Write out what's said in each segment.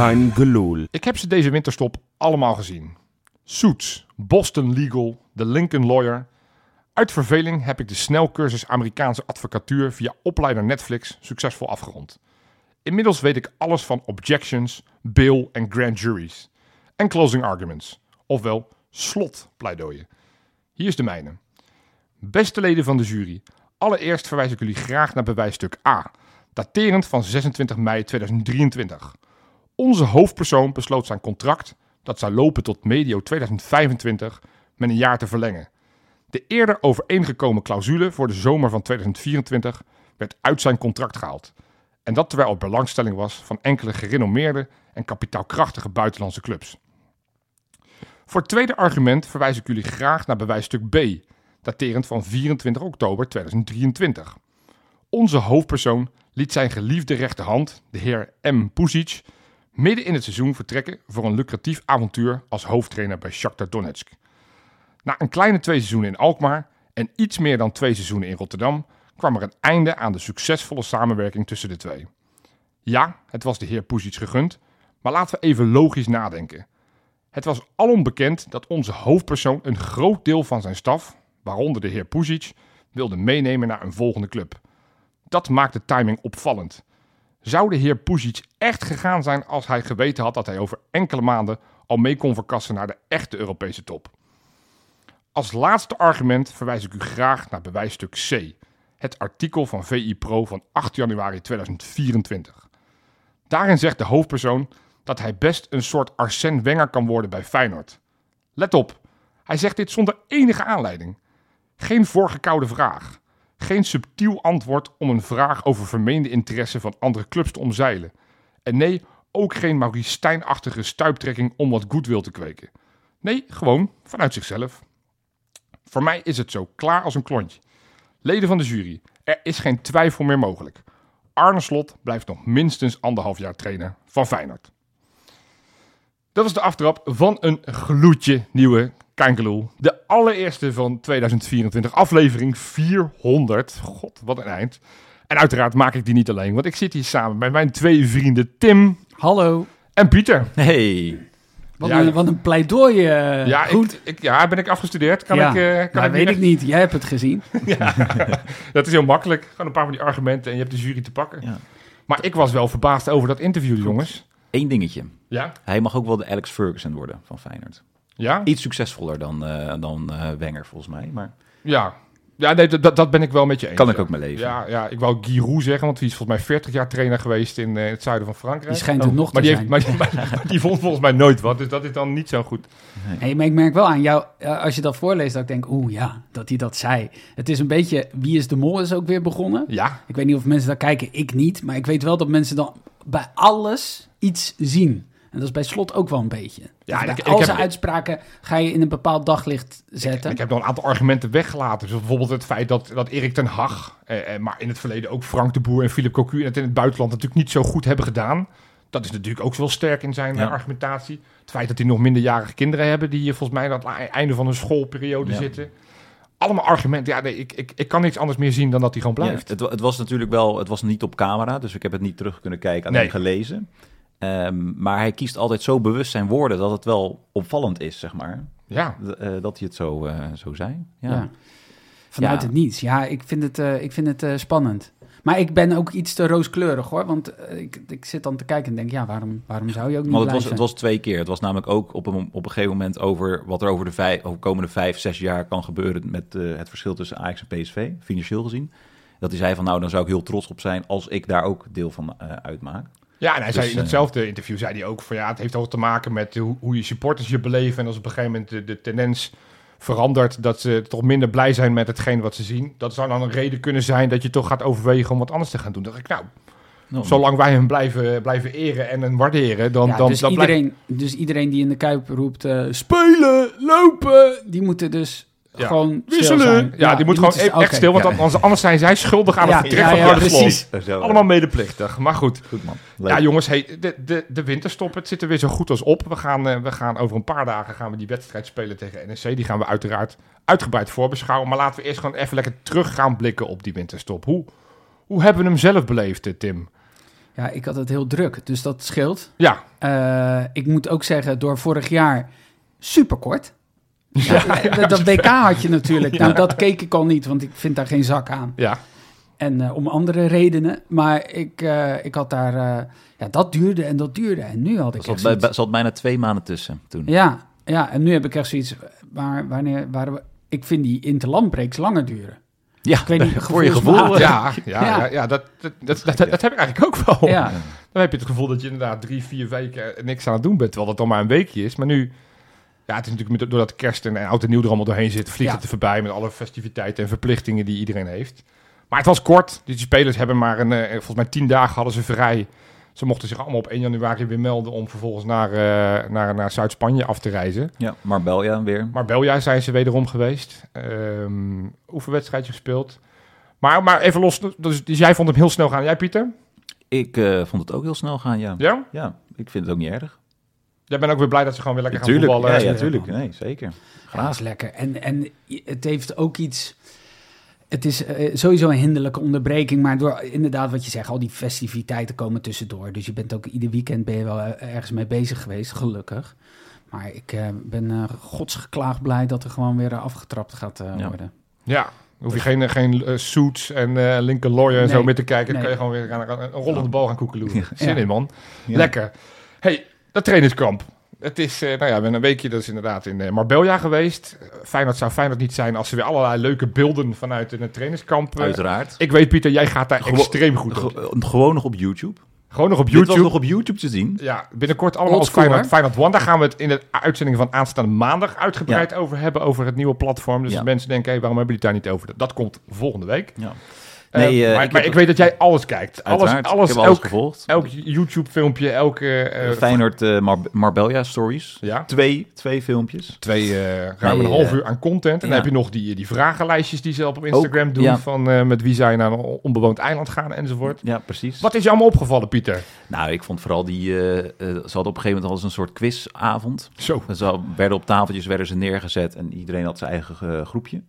Kein gelul. Ik heb ze deze winterstop allemaal gezien. Suits, Boston Legal, The Lincoln Lawyer. Uit verveling heb ik de snelcursus Amerikaanse advocatuur via opleider Netflix succesvol afgerond. Inmiddels weet ik alles van objections, bail en grand juries. En closing arguments, ofwel slotpleidooien. Hier is de mijne. Beste leden van de jury, allereerst verwijs ik jullie graag naar bewijsstuk A, daterend van 26 mei 2023. Onze hoofdpersoon besloot zijn contract, dat zou lopen tot medio 2025, met een jaar te verlengen. De eerder overeengekomen clausule voor de zomer van 2024 werd uit zijn contract gehaald. En dat terwijl er belangstelling was van enkele gerenommeerde en kapitaalkrachtige buitenlandse clubs. Voor het tweede argument verwijs ik jullie graag naar bewijsstuk B, daterend van 24 oktober 2023. Onze hoofdpersoon liet zijn geliefde rechterhand, de heer M. Pusic, midden in het seizoen vertrekken voor een lucratief avontuur als hoofdtrainer bij Shakhtar Donetsk. Na een kleine twee seizoenen in Alkmaar en iets meer dan twee seizoenen in Rotterdam kwam er een einde aan de succesvolle samenwerking tussen de twee. Ja, het was de heer Pusic gegund, maar laten we even logisch nadenken. Het was alom bekend dat onze hoofdpersoon een groot deel van zijn staf, waaronder de heer Pusic, wilde meenemen naar een volgende club. Dat maakt de timing opvallend. Zou de heer Pusic echt gegaan zijn als hij geweten had dat hij over enkele maanden al mee kon verkassen naar de echte Europese top? Als laatste argument verwijs ik u graag naar bewijsstuk C, het artikel van VI Pro van 8 januari 2024. Daarin zegt de hoofdpersoon dat hij best een soort Arsène Wenger kan worden bij Feyenoord. Let op, hij zegt dit zonder enige aanleiding. Geen voorgekoude vraag. Geen subtiel antwoord om een vraag over vermeende interesse van andere clubs te omzeilen. En nee, ook geen Maurice Stijn-achtige stuiptrekking om wat goodwill te kweken. Nee, gewoon vanuit zichzelf. Voor mij is het zo klaar als een klontje. Leden van de jury, er is geen twijfel meer mogelijk. Arne Slot blijft nog minstens anderhalf jaar trainer van Feyenoord. Dat was de aftrap van een gloedje nieuwe Kankeloel. De allereerste van 2024, aflevering 400. God, wat een eind. En uiteraard maak ik die niet alleen, want ik zit hier samen met mijn twee vrienden Tim Hallo. en Pieter. Hey. Wat, Ja, een, wat een pleidooi. eh, Ja, goed. Ik, ik, ja, ben ik afgestudeerd? Kan ja. ik, eh, kan Nou, ik weet ik niet. Jij hebt het gezien. Dat is heel makkelijk. Gewoon een paar van die argumenten en je hebt de jury te pakken. Ja. Maar ik was wel verbaasd over dat interview, jongens. Eén dingetje. Ja? Hij mag ook wel de Alex Ferguson worden van Feyenoord. Ja? Iets succesvoller dan, eh, dan eh, Wenger, volgens mij. Maar Ja. Ja, nee, dat, dat ben ik wel met je eens. kan ik ook mee leven. Ja, ja, ik wou Giroud zeggen, want die is volgens mij 40 jaar trainer geweest in eh, het zuiden van Frankrijk. Die schijnt het nog Oh, maar te die, zijn. heeft, maar, die, maar- maar die vond volgens mij nooit wat, dus dat is dan niet zo goed. Hey, maar ik merk wel aan jou, als je dat voorleest, dat ik denk, oeh ja, dat hij dat zei. Het is een beetje, Wie is de Mol is ook weer begonnen. Ja, Ik weet niet of mensen daar kijken, ik niet. Maar ik weet wel dat mensen dan bij alles iets zien. En dat is bij Slot ook wel een beetje. Ja, Dus ik- bij ik al heb- zijn uitspraken ga je in een bepaald daglicht zetten. ik heb nog een aantal argumenten weggelaten. Dus bijvoorbeeld het feit dat, dat Erik ten Hag, eh, eh, maar in het verleden ook Frank de Boer en Philip Cocu het in het buitenland natuurlijk niet zo goed hebben gedaan. Dat is natuurlijk ook wel sterk in zijn Ja. argumentatie. Het feit dat hij nog minderjarige kinderen hebben die eh, volgens mij aan het einde van hun schoolperiode Ja. zitten. Allemaal argumenten. Ja, nee, ik, ik, ik kan niks anders meer zien dan dat hij gewoon Ja, blijft. het, wa- het was natuurlijk wel, het was niet op camera, dus ik heb het niet terug kunnen kijken, alleen Nee. gelezen. Ehm, maar hij kiest altijd zo bewust zijn woorden dat het wel opvallend is, zeg maar. Ja, eh, dat hij het zo, eh, zo zei. Ja. Ja. Vanuit Ja. het niets. Ja, ik vind het, eh, ik vind het spannend. Maar ik ben ook iets te rooskleurig hoor. Want ik, ik zit dan te kijken en denk, ja, waarom, waarom zou je ook niet Want het was, het was twee keer. Het was namelijk ook op een, op een gegeven moment over wat er over de vijf, over de komende vijf, zes jaar kan gebeuren met het verschil tussen Ajax en PSV, financieel gezien. Dat hij zei van nou, dan zou ik heel trots op zijn als ik daar ook deel van uitmaak. Ja, en hij zei Dus, in eh, hetzelfde interview zei hij ook van ja, het heeft ook te maken met hoe, hoe je supporters je beleven. En als op een gegeven moment de, de tendens verandert dat ze toch minder blij zijn met hetgeen wat ze zien. Dat zou dan een reden kunnen zijn dat je toch gaat overwegen om wat anders te gaan doen. Dan dacht ik, nou, Nou, zolang wij hem blijven, blijven eren en hem waarderen, dan, ja, dan, dus, dan blijft- iedereen, dus iedereen die in de Kuip roept, eh, spelen, lopen, die moeten dus Ja. gewoon stil wisselen. zijn. Ja, die moet gewoon moeten- e- echt stil, want Ja. anders, anders zijn zij schuldig aan Ja, het vertrek ja, van ja, precies. Allemaal medeplichtig, maar goed. goed man. Leuk. Ja, jongens, hey, de, de, de winterstop, het zit er weer zo goed als op. We gaan, eh, we gaan over een paar dagen gaan we die wedstrijd spelen tegen NEC. Die gaan we uiteraard uitgebreid voorbeschouwen. Maar laten we eerst gewoon even lekker terug gaan blikken op die winterstop. Hoe, hoe hebben we hem zelf beleefd, eh, Tim? Ja, ik had het heel druk, dus dat scheelt. Ja, Eh, ik moet ook zeggen, door vorig jaar super kort. Ja, dat- dat WK had je natuurlijk. Nou, dat keek ik al niet, want ik vind daar geen zak aan. ja. En eh, om andere redenen. Maar ik, eh, ik had daar... eh, ja, dat duurde en dat duurde. En nu had ik Er echt zat, bij, zoiets- zat bijna twee maanden tussen toen. Ja, ja, en nu heb ik echt zoiets... Waar, wanneer, waar we, ik vind die interlandbreaks langer duren. Ja, Ik weet niet, voor je gevoel. Ja, ja, ja. Ja. ja, dat, dat, dat, dat, dat heb ik eigenlijk ook wel. Ja, Dan heb je het gevoel dat je inderdaad drie, vier weken niks aan het doen bent. Terwijl het dan maar een weekje is. Maar nu, ja, het is natuurlijk met, doordat kerst en oud en nieuw er allemaal doorheen zit, vliegt Ja. het er voorbij met alle festiviteiten en verplichtingen die iedereen heeft. Maar het was kort. Die spelers hebben maar een, eh, volgens mij tien dagen hadden ze vrij. Ze mochten zich allemaal op 1 januari weer melden om vervolgens naar, eh, naar, naar Zuid-Spanje af te reizen. Ja, Marbella weer. Marbella zijn ze wederom geweest. Ehm oefenwedstrijdje gespeeld. Maar, maar even los, dus, dus jij vond hem heel snel gaan. Jij Pieter? Ik eh, vond het ook heel snel gaan, ja. Ja? Ja, ik vind het ook niet erg. Jij bent ook weer blij dat ze gewoon weer lekker gaan voetballen. ja, ja, Ja. tuurlijk. Nee, zeker. Graag. is lekker. En, en het heeft ook iets... Het is eh, sowieso een hinderlijke onderbreking, maar door inderdaad wat je zegt, al die festiviteiten komen tussendoor. Dus je bent ook ieder weekend ben je wel eh, ergens mee bezig geweest, gelukkig. Maar ik eh, ben eh godsgeklaagd blij dat er gewoon weer afgetrapt gaat eh, Ja. worden. Ja, hoef je geen, geen suits en eh Lincoln Lawyer en zo meer te kijken. Dan Nee. kan je gewoon weer aan, een rollende bal gaan koekeloeren. Ja. Zin Ja. in, man. Ja. Lekker. hey, dat trainingskamp. Het is, eh, nou ja, we een weekje dus inderdaad in eh, Marbella geweest. Eh, Feyenoord zou Feyenoord niet zijn als ze weer allerlei leuke beelden vanuit een trainingskamp... Uiteraard. ik weet, Pieter, jij gaat daar Gewo- extreem goed op. Ge- gewoon nog op YouTube. Gewoon nog op Dit was YouTube. nog op YouTube te zien. Ja, binnenkort allemaal op Feyenoord? Feyenoord One. Daar gaan we het in de uitzending van aanstaande maandag uitgebreid over hebben. Over het nieuwe platform. Dus Ja. mensen denken, hey, waarom hebben jullie het daar niet over? Dat komt volgende week. Ja. Eh, Nee, eh, maar ik maar heb- ik weet dat jij alles kijkt. Alles, alles, ik heb alles elk, gevolgd. elk YouTube-filmpje, elke... eh, Feyenoord eh, Mar- Marbella Stories. Ja, Twee, twee filmpjes. twee, ruim Nee, een half uur aan content. En dan heb je nog die, die vragenlijstjes die ze op Instagram doen. ja. Van met wie zij naar een onbewoond eiland gaan enzovoort. Ja, precies. Wat is je allemaal opgevallen, Pieter? Nou, ik vond vooral die... ze hadden op een gegeven moment als een soort quizavond. Zo. Ze werden op tafeltjes werden ze neergezet en iedereen had zijn eigen groepje.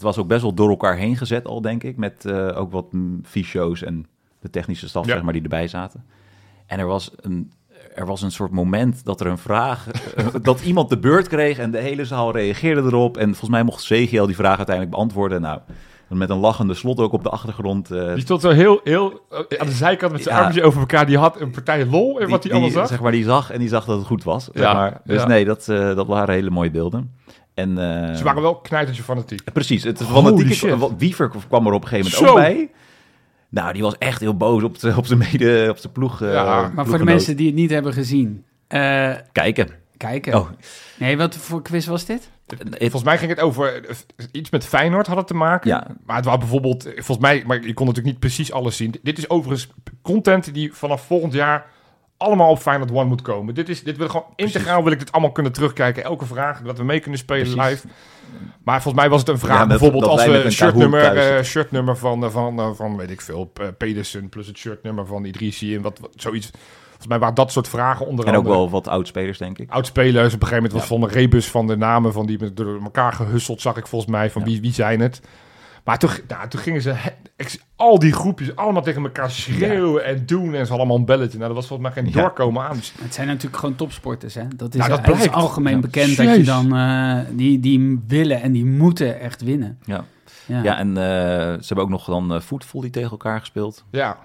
Het was ook best wel door elkaar heen gezet al, denk ik. Met eh, ook wat fysio's en de technische staf, Ja. zeg maar, die erbij zaten. En er was een, er was een soort moment dat er een vraag... eh, dat iemand de beurt kreeg en de hele zaal reageerde erop. En volgens mij mocht CGL die vraag uiteindelijk beantwoorden. Nou, met een lachende slot ook op de achtergrond. eh, Die stond zo heel, heel aan de zijkant met zijn Ja. over elkaar. Die had een partij lol in wat hij allemaal zag. Zeg maar, die zag en die zag dat het goed was. Zeg Ja, maar. Dus ja. nee, dat, eh, dat waren hele mooie beelden. En, eh, Ze waren wel knijtertje fanatiek. Precies, het fanatieke Wiever kwam er op een gegeven Zo. moment ook bij. Nou, die was echt heel boos op, de, op zijn mede, op zijn ploeg. eh, Ja, maar Maar voor de mensen die het niet hebben gezien, eh, Kijken. kijken. Oh, Nee, wat voor quiz was dit? het- Volgens mij ging het over eh, iets met Feyenoord had het te maken. Ja. Maar het was bijvoorbeeld, eh, volgens mij, maar je kon natuurlijk niet precies alles zien. Dit is overigens content die vanaf volgend jaar allemaal op Feyenoord One moet komen. Dit is, dit wil gewoon integraal wil ik dit allemaal kunnen terugkijken. Elke vraag, dat we mee kunnen spelen Precies. live. Maar volgens mij was het een vraag, Ja, bijvoorbeeld als we Kahoot shirtnummer, eh, shirtnummer van, eh, van, eh, van, weet ik veel, Pedersen plus het shirtnummer van Idrissi en wat, wat zoiets. Volgens mij waren dat soort vragen onder en ook andere. wel wat oudspelers, denk ik. Oudspelers, op een gegeven moment was van een rebus van de namen van die met door elkaar gehusseld, zag ik volgens mij, van Ja. wie, wie zijn het. Maar toen, nou, toen gingen ze, he- ik- al die groepjes, allemaal tegen elkaar schreeuwen en doen en ze allemaal een belletje. Nou, dat was volgens mij geen Ja. doorkomen aan. Het zijn natuurlijk gewoon topsporters, hè? Dat is, Nou, dat eh, is algemeen Ja. bekend dat je dan... eh, die, die willen en die moeten echt winnen. Ja, Ja. ja en eh, ze hebben ook nog dan uh, voetvolley tegen elkaar gespeeld. ja,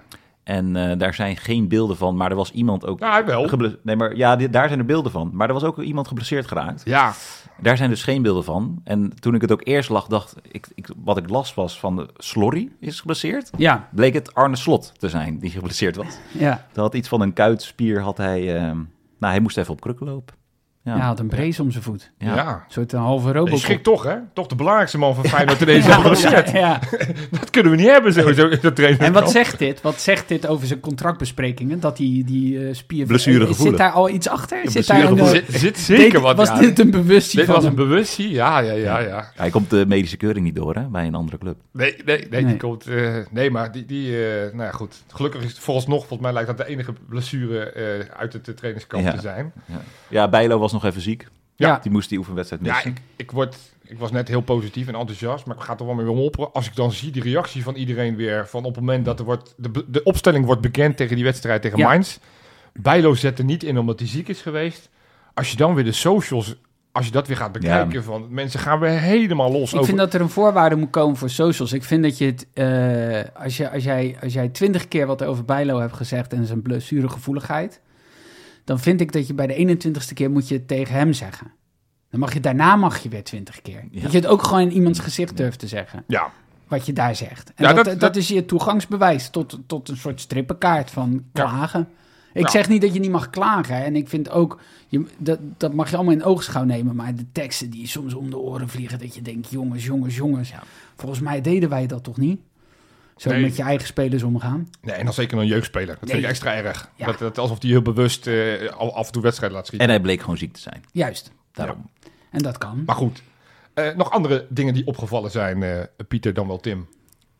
En eh, daar zijn geen beelden van, maar er was iemand ook... hij wel. Nee, maar ja, daar zijn er beelden van. Maar er was ook iemand geblesseerd geraakt. Ja, Daar zijn dus geen beelden van. En toen ik het ook eerst lag, dacht ik, ik wat ik las was van de Slorry is geblesseerd. Ja, Bleek het Arne Slot te zijn die geblesseerd was. ja. Hij had iets van een kuitspier, had hij... ehm, nou, hij moest even op krukken lopen. Ja, Hij had een brace om zijn voet. ja. Ja. Een soort een halve robot. schrikt toch, hè? Toch de belangrijkste man van Feyenoord in deze ja, ja, ja. Dat kunnen we niet hebben, sowieso, in dat trainen. En wat zegt dit? Wat zegt dit over zijn contractbesprekingen? Dat die, die eh, spier... Blessuregevoelig. Zit daar al iets achter? Ja, Zit daar een, eh, Zit, zit zeker deed- wat, Was ja. dit een bewustzijn Dit van was een hem? bewustzijn, ja, ja, ja, ja. Hij komt de medische keuring niet door, hè, bij een andere club. Nee, nee, nee, Nee. die komt. eh, nee, maar die, die eh, nou ja, goed. Gelukkig is het vooralsnog, volgens mij lijkt dat de enige blessure eh, uit het eh, trainingskamp Ja. te zijn. Ja, Bijlo was nog even ziek. Ja. Die moest die oefenwedstrijd Ja, missen. ik, ik, word, ik was net heel positief en enthousiast, maar ik ga toch wel weer mopperen. Als ik dan zie die reactie van iedereen weer, van op het moment dat er wordt, de, de opstelling wordt bekend tegen die wedstrijd tegen Ja. Mainz. Bijlo zet er niet in omdat hij ziek is geweest. Als je dan weer de socials, als je dat weer gaat bekijken, van mensen gaan weer helemaal los Ik over... vind dat er een voorwaarde moet komen voor socials. Ik vind dat je het, eh, als, je, als, jij, als jij twintig keer wat over Bijlo hebt gezegd en zijn blessuregevoeligheid, dan vind ik dat je bij de 21ste keer moet je het tegen hem zeggen. Dan mag je daarna mag je weer twintig keer. Ja. Dat je het ook gewoon in iemands gezicht durft te zeggen, Ja, wat je daar zegt. En Ja, dat, dat- dat, dat- is je toegangsbewijs tot, tot een soort strippenkaart van Ja. klagen. Ik Ja. zeg niet dat je niet mag klagen. hè. En ik vind ook, je, dat, dat mag je allemaal in oogschouw nemen. Maar de teksten die soms om de oren vliegen, dat je denkt, jongens, jongens, jongens. Ja. Volgens mij deden wij dat toch niet? Zo Nee. met je eigen spelers omgaan. nee, en dan zeker een jeugdspeler. Dat vind ik extra erg. Ja. Dat, dat, alsof hij heel bewust eh, al af en toe wedstrijden laat schieten. En hij bleek gewoon ziek te zijn. Juist. Daarom. En dat kan. Maar goed, Eh, nog andere dingen die opgevallen zijn, eh, Pieter dan wel Tim.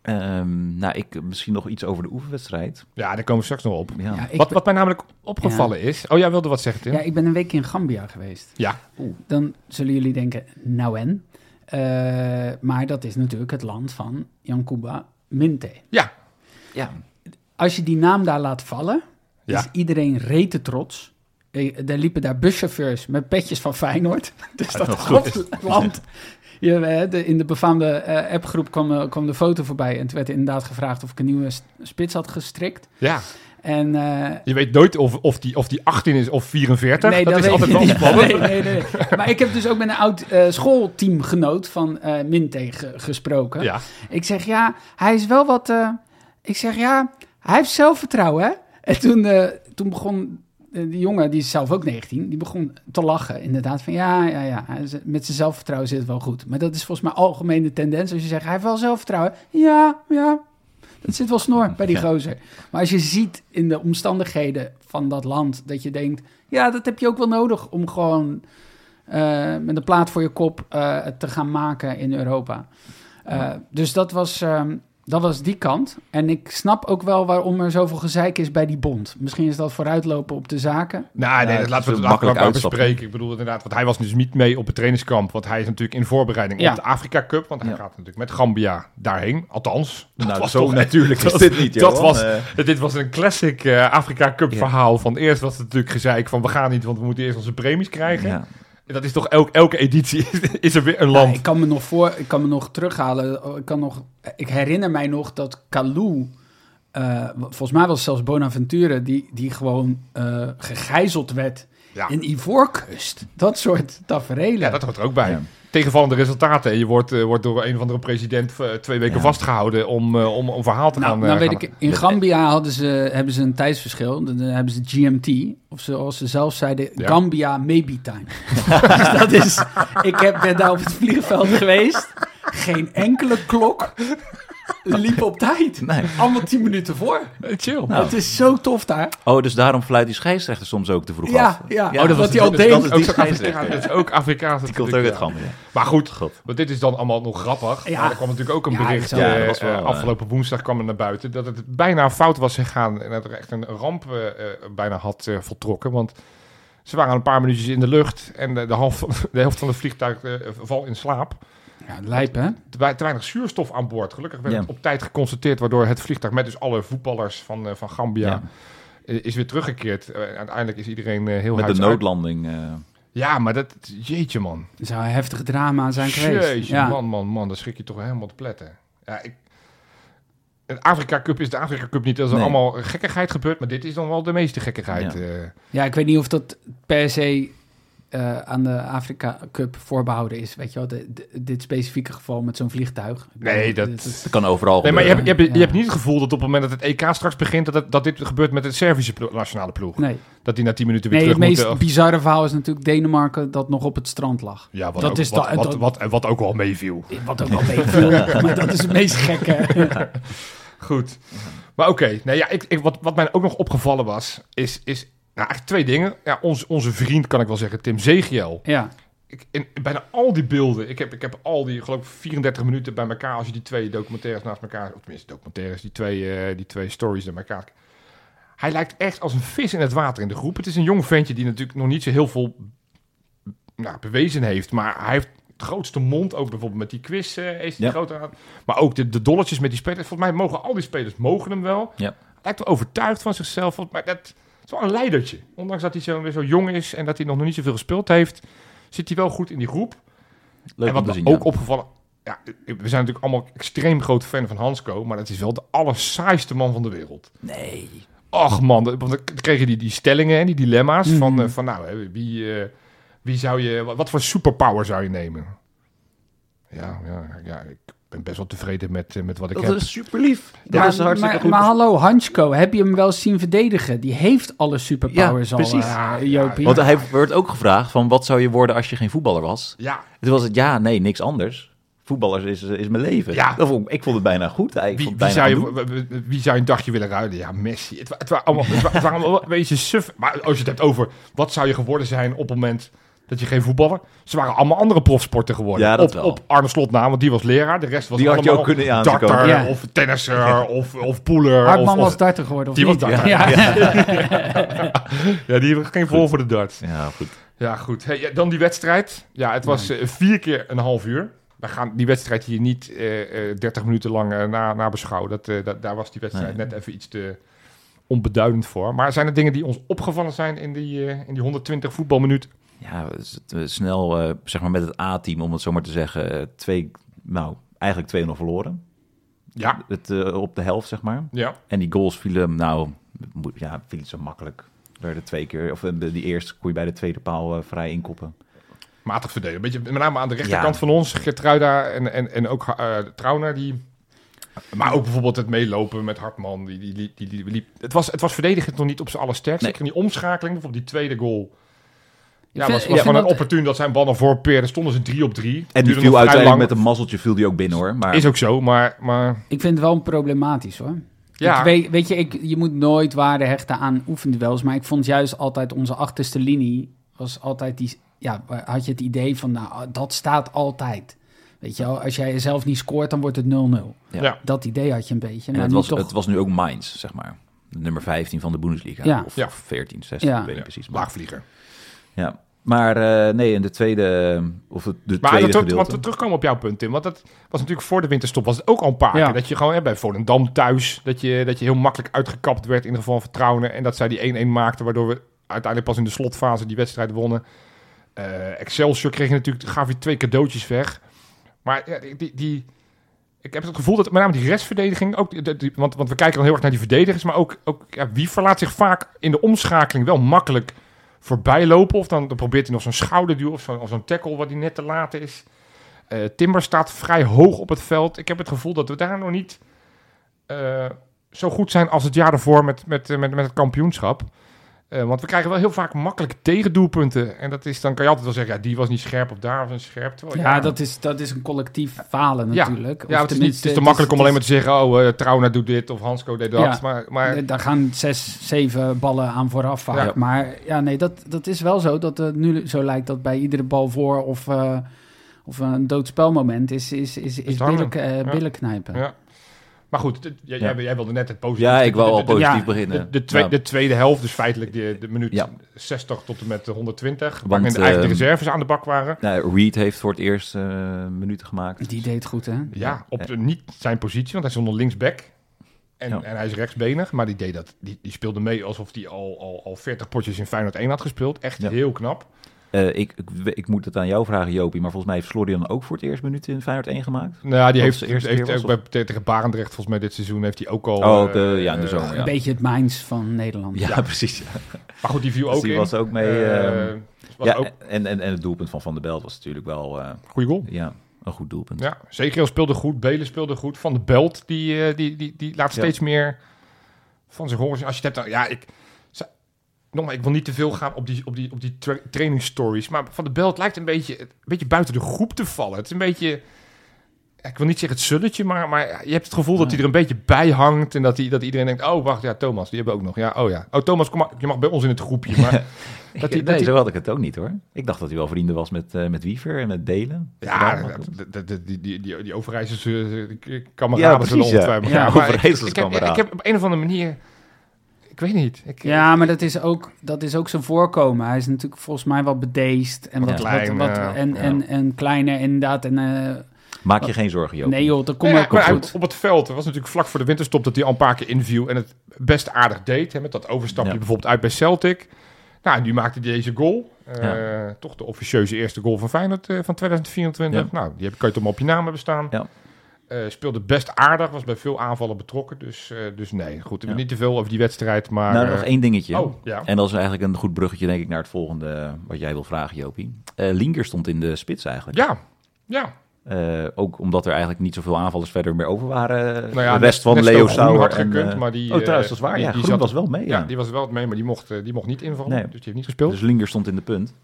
Ehm, nou, ik misschien nog iets over de oefenwedstrijd. Ja, daar komen we straks nog op. Ja. Wat, wat mij namelijk opgevallen is... Oh, jij wilde wat zeggen, Tim? ja, ik ben een week in Gambia geweest. Ja. Dan zullen jullie denken, nou en? Eh, maar dat is natuurlijk het land van Yankuba Minte. Ja. ja. Als je die naam daar laat vallen, Ja. is iedereen rete trots. Eh, Er liepen daar buschauffeurs met petjes van Feyenoord. Dus dat dat is half land. Ja, de- in de befaamde eh, appgroep kwam, eh, kwam de foto voorbij. En toen werd inderdaad gevraagd of ik een nieuwe spits had gestrikt. Ja. En, eh, Je weet nooit of, of, die, of die 18 is of 44. nee, dat, dat is altijd wel spannend. Nee, nee, nee. Maar ik heb dus ook met een oud eh, schoolteamgenoot van eh Minte ge- gesproken. Ja. Ik zeg, ja, hij is wel wat... ik zeg, ja, hij heeft zelfvertrouwen, hè? En toen, toen begon die jongen, die is zelf ook 19, die begon te lachen. Inderdaad, van ja, ja, ja, met zijn zelfvertrouwen zit het wel goed. Maar dat is volgens mij algemene tendens. Als je zegt, hij heeft wel zelfvertrouwen. Ja, ja, dat zit wel snor bij die gozer. Maar als je ziet in de omstandigheden van dat land, dat je denkt, ja, dat heb je ook wel nodig om gewoon eh, met een plaat voor je kop het te gaan maken in Europa. Eh, dus dat was, ehm, dat was die kant. En ik snap ook wel waarom er zoveel gezeik is bij die bond. Misschien is dat vooruitlopen op de zaken. Nou, nee, dat laten we een het makkelijk bespreken. Ik bedoel inderdaad, want hij was dus niet mee op het trainingskamp. Want hij is natuurlijk in voorbereiding Ja. op de Afrika Cup. Want hij Ja. gaat natuurlijk met Gambia daarheen. Althans, dat Nou, was zo toch natuurlijk is dit niet, dat was- Eh, Dit was een classic eh, Afrika Cup Ja. verhaal. Van eerst was het natuurlijk gezeik van we gaan niet, want we moeten eerst onze premies krijgen. ja. Dat is toch elk, elke editie is er weer een Ja, land. ik kan me nog voor, ik kan me nog terughalen. Ik, kan nog, ik herinner mij nog dat Kalou, eh, volgens mij was het zelfs Bonaventure, die, die gewoon eh, gegijzeld werd Ja. in Ivoorkust. Dat soort tafereelen. Ja, dat hoort er ook bij. Ja. Tegenvallende resultaten. En Je wordt, eh, wordt door een of andere president eh, twee weken Ja. vastgehouden om, eh, om een verhaal te Nou, gaan... nou weet gaan- ik, in Gambia hadden ze, hebben ze een tijdsverschil. Dan hebben ze GMT, of zoals ze zelf zeiden. Gambia maybe time. dus dat is, ik heb, ben daar op het vliegveld geweest. Geen enkele klok liep op tijd. Nee. Allemaal tien minuten voor. Chill. Nou. Het is zo tof daar. Oh, dus daarom fluit die scheidsrechter soms ook te vroeg Ja, af. ja. Ja, Oh, dat wat was- hij al deed. dat is die ook scheidsrechter. Dat is ook Afrikaans. Die komt ook uit ja. Gambia. Maar goed, God. want dit is dan allemaal nog grappig. Ja. Maar er kwam natuurlijk ook een Ja, bericht. eh, Ja, dat was wel, eh, afgelopen woensdag kwam er naar buiten dat het bijna fout was gegaan. En dat er echt een ramp eh, bijna had voltrokken. Want ze waren een paar minuutjes in de lucht. En de, de, half, de helft van het vliegtuig valt in slaap. Ja, lijp hè? Te, te weinig zuurstof aan boord. Gelukkig werd Ja. het op tijd geconstateerd. Waardoor het vliegtuig met dus alle voetballers van, eh, van Gambia Ja. is weer teruggekeerd. Eh, uiteindelijk is iedereen eh, heel Met de noodlanding. eh, Ja, maar dat... Jeetje man. Er zou een heftige drama zijn geweest. Jeetje, ja. man, man, man, dan schrik je toch helemaal te pletten. Ja, ik... De Afrika Cup is de Afrika Cup niet. Er is Nee. allemaal gekkigheid gebeurd, maar dit is dan wel de meeste gekkigheid. Ja. eh. ja, ik weet niet of dat per se eh, aan de Afrika Cup voorbehouden is. Weet je wel, de, de- dit specifieke geval met zo'n vliegtuig. Nee, dat- kan overal Nee, maar je hebt, je, hebt, je Ja. hebt niet het gevoel dat op het moment dat het EK straks begint, dat, het, dat dit gebeurt met de Servische plo- nationale ploeg. Nee, Dat die na 10 minuten weer nee het terug meest moeten. of- bizarre verhaal is natuurlijk Denemarken dat nog op het strand lag. Ja, wat, dat ook, is wat, wat, wat, wat ook wel meeviel. Wat ook wel meeviel, maar dat is het meest gekke. Goed. Maar oké, nee, ja, ik, ik, wat, wat mij ook nog opgevallen was, is, is nou, eigenlijk twee dingen. Ja, ons, onze vriend, kan ik wel zeggen, Tim Zegiel. ja, Ik, in, bijna al die beelden, ik heb, ik heb al die, geloof ik, 34 minuten bij elkaar, als je die twee documentaires naast elkaar, of tenminste documentaires, die twee, eh, die twee stories naar elkaar. Hij lijkt echt als een vis in het water in de groep. Het is een jong ventje die natuurlijk nog niet zo heel veel nou, bewezen heeft. Maar hij heeft de grootste mond, ook bijvoorbeeld met die quiz eh, is hij Ja. groot aan. Maar ook de, de dolletjes met die spelers. Volgens mij mogen al die spelers mogen hem wel. Ja. Lijkt wel overtuigd van zichzelf. Volgens mij dat is wel een leidertje. Ondanks dat hij zo, weer zo jong is en dat hij nog niet zoveel gespeeld heeft, zit hij wel goed in die groep. Leuk en om wat te zien, ook ja. opgevallen... Ja, we zijn natuurlijk allemaal extreem grote fan van Hansco, maar dat is wel de allersaaiste man van de wereld. Nee. Och man, want dan kreeg je die, die stellingen en die dilemma's van, Mhm. eh, van nou, wie, eh, wie zou je, wat, wat voor superpower zou je nemen? Ja, ja, ja, ik ben best wel tevreden met, eh, met wat ik Dat heb. is super lief. Dat maar, is hartstikke maar, goed. maar hallo, Hansko, heb je hem wel zien verdedigen? Die heeft alle superpowers Ja, al, precies. eh, Jopie. Want hij wordt ook gevraagd van wat zou je worden als je geen voetballer was? Ja, Toen was het ja, nee, niks anders. Voetballers is, is mijn leven. Ja. Dat vond ik, vond het bijna goed. Ik wie, zou je, wie zou je een dagje willen ruilen? Ja, Messi. Het, het, waren allemaal, het waren allemaal een beetje suf. Maar als je het hebt over wat zou je geworden zijn op het moment dat je geen voetballer... Ze waren allemaal andere profsporten geworden. Ja, dat op, wel. op Arne Slot na, want die was leraar. De rest was Die had je allemaal ook kunnen darter. Ja. of tennisser of, of poeler. Hartman of, of, was darter geworden, of Die was niet? darter. Ja. Ja, die hebben geen vol voor de dart. Ja, goed. Ja, goed. Hey, ja, dan die wedstrijd. Ja, het was eh, vier keer een half uur. We gaan die wedstrijd hier niet eh, eh, 30 minuten lang eh, na, na beschouwen. Dat, eh, dat, daar was die wedstrijd Nee. net even iets te onbeduidend voor. Maar zijn er dingen die ons opgevallen zijn in die, eh, in die 120 voetbalminuten? Ja, snel eh, zeg maar met het A-team, om het zo maar te zeggen, eh, twee, nou, eigenlijk 2-0 verloren. Ja. Het, eh, op de helft, zeg maar. Ja. En die goals vielen, nou, ja, vielen zo makkelijk. Er werden twee keer, of de, die eerste kon je bij de tweede paal vrij inkoppen. Matig verdelen. Beetje, met name aan de rechterkant Ja. van ons. Gertruida en, en, en ook eh Trauner. Die, maar ook bijvoorbeeld het meelopen met Hartman. Die, die, die, die, die liep. Het, was, het was verdedigend nog niet op zijn allersterkst. Nee. Zeker in die omschakeling. Bijvoorbeeld die tweede goal. Ja, was, ik was gewoon een dat- opportun dat zijn bal naar voren peerde. Stonden ze drie op drie. En die viel uiteindelijk lang. met een mazzeltje viel die ook binnen hoor. Maar Is ook zo, maar... maar Ik vind het wel problematisch hoor. ja, Ik weet, weet je, ik, je moet nooit waarde hechten aan oefenduels. Maar ik vond juist altijd onze achterste linie was altijd die. Ja, had je het idee van, nou, dat staat altijd. Weet je wel, als jij zelf niet scoort, dan wordt het 0-0. Ja. Ja. Dat idee had je een beetje. en Nou, het, nu was, toch, het was nu ook Mainz, zeg maar. Nummer 15 van de Bundesliga. Ja. Of, Ja. of 14, 16, Ja. ik weet niet Ja, precies. Maar, laagvlieger. ja. Maar eh, nee, in de tweede, of het de Maar tweede dat, gedeelte. want we terugkomen op jouw punt, Tim. Want dat was natuurlijk voor de winterstop was het ook al een paar Ja. keer. Dat je gewoon hè, bij Volendam thuis, dat je, dat je heel makkelijk uitgekapt werd in de geval van vertrouwen. En dat zij die 1-1 maakten, waardoor we uiteindelijk pas in de slotfase die wedstrijd wonnen. Eh, Excelsior kreeg je natuurlijk, gaf je twee cadeautjes weg. Maar ja, die, die, die- ik heb het gevoel dat met name die restverdediging ook, die- die- want, want we kijken dan heel erg naar die verdedigers, maar ook, ook ja, wie verlaat zich vaak in de omschakeling wel makkelijk voorbij lopen. Of dan, probeert hij nog zo'n schouderduw of zo'n tackle wat hij net te laat is. Eh, Timber staat vrij hoog op het veld. Ik heb het gevoel dat we daar nog niet eh, zo goed zijn als het jaar ervoor met, met, met, met het kampioenschap. Eh, want we krijgen wel heel vaak makkelijke tegendoelpunten. En dat is, dan kan je altijd wel zeggen, ja, die was niet scherp of daar was niet scherp. Terwijl, ja, dat is, dat is een collectief falen Ja. natuurlijk. ja, Of het is, niet, het is te makkelijk om alleen maar te zeggen, oh, eh Trauner doet dit of Hansco deed dat. Ja. Maar, maar Daar gaan zes, zeven ballen aan vooraf vaak. Ja. Maar ja, nee, dat, dat is wel zo. Dat het nu zo lijkt dat bij iedere bal voor of, eh, of een doodspelmoment is, is, is, is hangen. billen, Ja. billen knijpen. Ja. Maar goed, jij, Ja. jij, jij wilde net het positieve. Ja, ik wou al De- de- de- positief ja, beginnen. De, de, twee- Ja. de tweede helft, dus feitelijk de, de minuut Ja. 60 tot en met de 120. Want, waarin eigenlijk de ehm, reserves aan de bak waren. Nou, Reed heeft voor het eerst eh, minuten gemaakt. Die deed goed, hè? Ja, op de, niet zijn positie, want hij stond nog linksback. En, Ja. en hij is rechtsbenig, maar die, deed dat, die, die speelde mee alsof hij al, al, al 40 potjes in Feyenoord 1 had gespeeld. Echt Ja. heel knap. Eh, ik, ik, ik moet het aan jou vragen, Jopie, maar volgens mij heeft Florian ook voor het eerst minuten in Feyenoord 1 gemaakt. Nou, ja, die heeft, de eerste heeft ook bij, tegen Barendrecht volgens mij dit seizoen heeft hij ook al... Oh, ook, eh, ja, in de zomer, Een ja. beetje het Mainz van Nederland. Ja, Ja. precies. Maar goed, die viel Dus ook die in. was ook mee. Eh, ehm, was ja, ook en, en, en het doelpunt van Van der Belt was natuurlijk wel eh, goede goal. ja, een goed doelpunt. Ja, Zegeel speelde goed, Belen speelde goed. Van de Belt, die, die, die, die laat Ja. steeds meer van zich horen. Als je het hebt, dan, ja, ik, nogmaals, ik wil niet te veel gaan op die, op die, op die tra trainingsstories. Maar Van de Belt lijkt een beetje, een beetje buiten de groep te vallen. Het is een beetje, ik wil niet zeggen het zulletje, maar, maar je hebt het gevoel dat hij er een beetje bij hangt. En dat, hij, dat iedereen denkt, oh wacht, ja, Thomas, die hebben we ook nog. Ja, oh ja. Oh Thomas, kom maar, je mag bij ons in het groepje. Maar dat hij, nee, dat zo had ik het ook niet hoor. Ik dacht dat hij wel vrienden was met, eh, met Wiever en met Delen. Ja, de- de- die, die, die, die Overijssers eh, kameraden Ja, precies, ja. ongetwijfeld. Ja, maar ik- heb, ik heb op een of andere manier... ik weet niet. Ik, Ja, maar dat is ook, dat is ook zijn voorkomen. Hij is natuurlijk volgens mij wel bedeesd en Wat wat, klein, wat, wat- en, Ja. en, en kleiner inderdaad. En, eh, Maak je geen zorgen, Joop. nee joh, dat komt Ja, ook goed. op het veld, het was natuurlijk vlak voor de winterstop dat hij al een paar keer inviel en het best aardig deed. Hè, met dat overstapje Ja. bijvoorbeeld uit bij Celtic. Nou, en nu maakte hij deze goal. Eh, Toch de officieuze eerste goal van Feyenoord eh, van 2024. Ja. Nou, die heb, kan je toch maar op je naam hebben staan. Ja. Eh, speelde best aardig, was bij veel aanvallen betrokken. Dus, eh, dus nee, goed. Ja. niet te veel over die wedstrijd, maar... nou, eh, nog één dingetje. Oh, ja. En dat is eigenlijk een goed bruggetje, denk ik, naar het volgende eh, wat jij wil vragen, Jopie. Eh Linker stond in de spits eigenlijk. Ja, ja. Eh, ook omdat er eigenlijk niet zoveel aanvallers verder meer over waren. Nou ja, de rest van Leo Sauer. had en, gekund, eh, maar die... oh, trouwens, eh, dat is waar. die- ja, die zat- was wel mee. Ja, Ja, die was wel mee, maar die mocht, eh, die mocht niet invallen. Nee. Dus die heeft niet gespeeld. Dus Linker stond in de punt.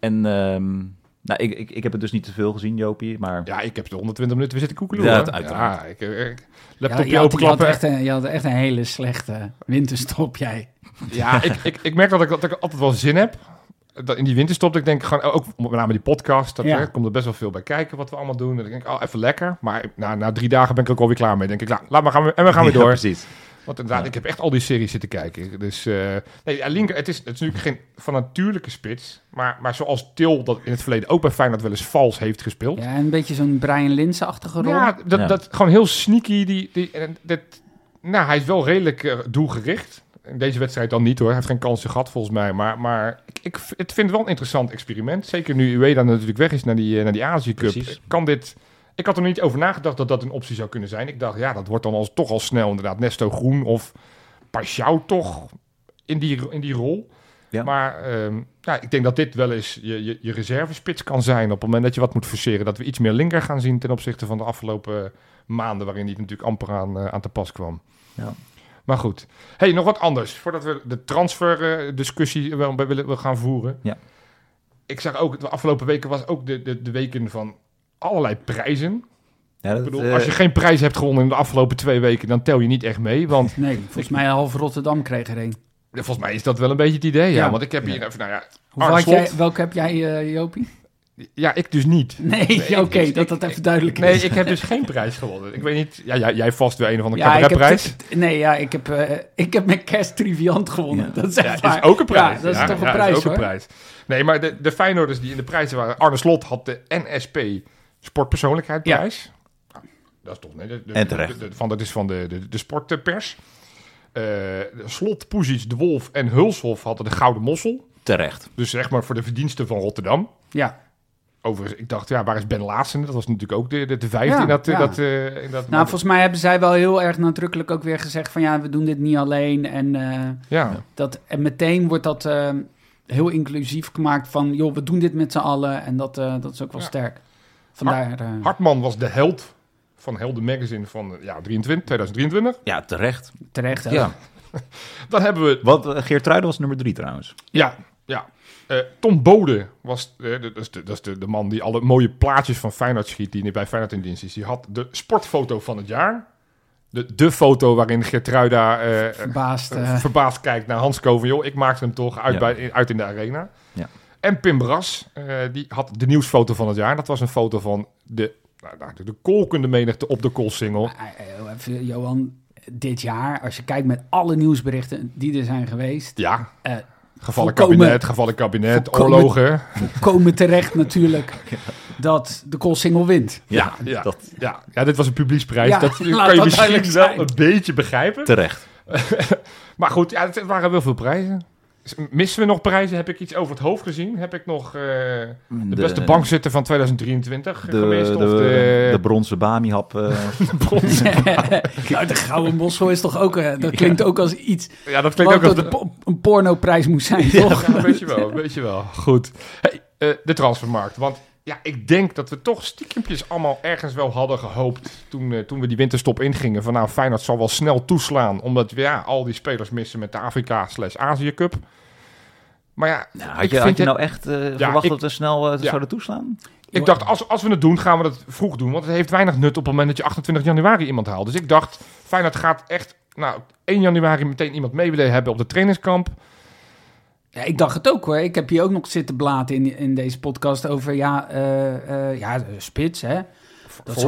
En ehm, nou, ik, ik, ik heb het dus niet te veel gezien, Jopie. Maar Ja, ik heb de 120 minuten weer zitten koekelen. Ja, uiteraard. Ja, ik, ik, Ja, laptopje je, had, je, had openklappen. echt een, je had echt een hele slechte winterstop, jij. Ja, ik, ik, ik merk dat ik, dat ik altijd wel zin heb. Dat in die winterstop, dat ik denk gewoon, ook met name die podcast, dat Ja. er komt er best wel veel bij kijken wat we allemaal doen. En dan denk ik, oh, even lekker. Maar na, na drie dagen ben ik er ook alweer klaar mee. denk ik, la- laat maar gaan we, en we gaan weer Ja, door. precies. Want inderdaad, Ja. ik heb echt al die series zitten kijken. Dus, eh nee, Linker, het is, het is natuurlijk geen van natuurlijke spits. Maar, maar zoals Til dat in het verleden ook bij Feyenoord wel eens vals heeft gespeeld. Ja, een beetje zo'n Brian Linsen-achtige rol. Ja, dat, Ja. dat gewoon heel sneaky. Die, die, en dat, nou, hij is wel redelijk eh, doelgericht. In deze wedstrijd dan niet hoor. Hij heeft geen kansen gehad volgens mij. Maar, maar ik, het vind het wel een interessant experiment. Zeker nu Ueda natuurlijk weg is naar die, eh, naar die Azië Cup. Precies. Kan dit... Ik had er niet over nagedacht dat dat een optie zou kunnen zijn. Ik dacht, ja, dat wordt dan als, toch al snel inderdaad Nesto Groen of Pashao toch in die, in die rol. Ja. Maar ehm, ja, ik denk dat dit wel eens je, je, je reservespits kan zijn op het moment dat je wat moet forceren. Dat we iets meer linker gaan zien ten opzichte van de afgelopen maanden waarin die natuurlijk amper aan, eh, aan te pas kwam. Ja. Maar goed. Hey, nog wat anders. Voordat we de transfer-discussie wel willen we gaan voeren. Ja. Ik zag ook, de afgelopen weken was ook de, de, de weken van allerlei prijzen. Ja, Ik dat, bedoel, eh, als je geen prijs hebt gewonnen in de afgelopen twee weken, dan tel je niet echt mee. Want Nee, volgens mij half Rotterdam kreeg er een. volgens mij is dat wel een beetje het idee. Ja, Ja. want ik heb hier Ja. even, nou ja, had jij, welke heb jij, eh, Jopie? ja, ik dus niet. Nee, Nee, oké, ik- dat ik- dat even duidelijk Nee, is. ik heb dus geen prijs gewonnen. Ik weet niet, ja, jij, jij vast weer een of andere ja, ik heb cabaretprijs. t- Nee, ja, ik heb, eh, ik heb mijn kerst triviant gewonnen. Ja. Dat is Ja, echt is ook een prijs. Ja, dat is Ja, toch een ja, prijs, is ook hoor. een prijs. Nee, maar de, de Feyenoorders die in de prijzen waren... Arne Slot had de NSP Sportpersoonlijkheidprijs. Nou, dat is toch... Nee, de, de- En terecht. de- de- van, dat is van de, de, de sportpers. Eh, de Slot, Poesies, De Wolf en Hulshof hadden de Gouden Mossel. terecht. Dus zeg maar voor de verdiensten van Rotterdam. Ja, Overigens, ik dacht, ja, waar is Ben Laassen? Dat was natuurlijk ook de, de, de vijfde Ja, in dat... ja. dat, eh, in dat nou, volgens mij hebben zij wel heel erg nadrukkelijk ook weer gezegd van ja, we doen dit niet alleen. En, eh, ja. dat, en meteen wordt dat eh, heel inclusief gemaakt van joh, we doen dit met z'n allen. En dat, eh, dat is ook wel Ja. sterk. Vandaar... eh, Hartman was de held van Helden Magazine van eh, ja, 23, 2023. Ja, terecht. terecht, hè? Ja. Dan hebben we Want uh, Geert was nummer drie trouwens. Ja, ja. Eh, Tom Bode was eh, de- dat is, de, dat is de, de man die alle mooie plaatjes van Feyenoord schiet, die nu bij Feyenoord in dienst is. Die had de sportfoto van het jaar. De, de foto waarin Geertruida eh, eh, Verbaasd. eh, eh, verbaasd kijkt naar Hans Koven. Joh, ik maakte hem toch uit, Ja. bij, in- uit in de arena. Ja. En Pim Bras, eh, die had de nieuwsfoto van het jaar. Dat was een foto van de, nou, nou, de, de kolkende menigte op de koolsingel. Maar, eh, even, Johan, dit jaar, als je kijkt met alle nieuwsberichten die er zijn geweest, Ja, eh, gevallen volkomen- kabinet, gevallen kabinet, volkomen- oorlogen. komen terecht natuurlijk dat de Koolsingel wint. Ja, ja, Dat, ja, ja, dit was een publieksprijs. Ja, dat laat kan je dat misschien wel een beetje begrijpen. terecht. Maar goed, ja, het waren wel veel prijzen. Missen we nog prijzen? Heb ik iets over het hoofd gezien? Heb ik nog eh, de, beste bankzitter van 2023 De, geweest? de, of de, de bronzen Bami-hap. eh, bronzen? nou, de Gouden Mossel is toch ook, eh, dat klinkt ook als iets Ja, dat klinkt ook als dat een, po- een pornoprijs moest zijn, toch? Ja, weet je wel, weet je wel. Goed. Hey, eh, de transfermarkt. Want ja, ik denk dat we toch stiekempjes allemaal ergens wel hadden gehoopt toen, eh, toen we die winterstop ingingen. Van nou, Feyenoord zal wel snel toeslaan, omdat we ja, al die spelers missen met de Afrika slash Azië Cup. Maar ja, nou, had je, had je nou echt eh, Ja, verwacht ik- dat we snel eh, Ja. zouden toeslaan? ik dacht, als, als we het doen, gaan we dat vroeg doen. Want het heeft weinig nut op het moment dat je 28 januari iemand haalt. Dus ik dacht, Feyenoord gaat echt, nou, 1 januari meteen iemand mee willen hebben op de trainingskamp. Ja, ik dacht het ook hoor. Ik heb hier ook nog zitten blaten in, in deze podcast over, ja, eh, eh, ja spits hè. Dat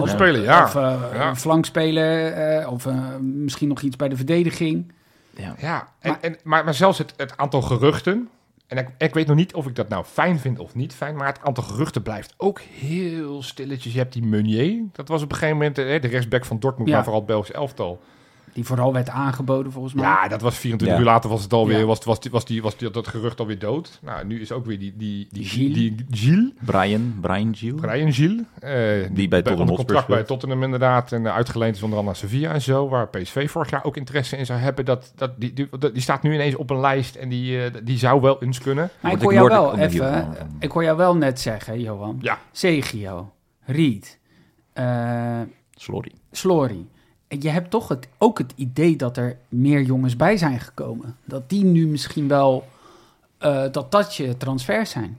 ja. Of eh, Ja. flankspeler, eh, of eh, misschien nog iets bij de verdediging. Ja. Ja, en, Maar- en, maar, maar zelfs het, het aantal geruchten. En ik, ik weet nog niet of ik dat nou fijn vind of niet fijn. Maar het aantal geruchten blijft ook heel stilletjes. Je hebt die Meunier. Dat was op een gegeven moment eh, de rechtsback van Dortmund. Ja. Maar vooral het Belgisch elftal. Die vooral werd aangeboden volgens mij. Ja, dat was 24 Ja. uur later was het alweer. Ja. Was, was, die, was, die, was die, dat gerucht alweer dood. Nou, nu is ook weer die, die, die, Gilles. die, Gilles. Brian, Brian Gilles. Brian Gilles. eh, Die bij Tottenham Hotspur contract bij. Tottenham inderdaad. En eh, uitgeleend is onder andere naar Sevilla en zo. Waar PSV vorig jaar ook interesse in zou hebben. Dat, dat, die, die, die staat nu ineens op een lijst. En die, eh, die zou wel eens kunnen. maar ik hoor ik jou wel even, hier- ik hoor jou wel net zeggen, Johan. Ja. Zegio, Riet, eh Slorry. Slory. Je hebt toch het, ook het idee dat er meer jongens bij zijn gekomen. Dat die nu misschien wel, eh, dat dat je transfers zijn.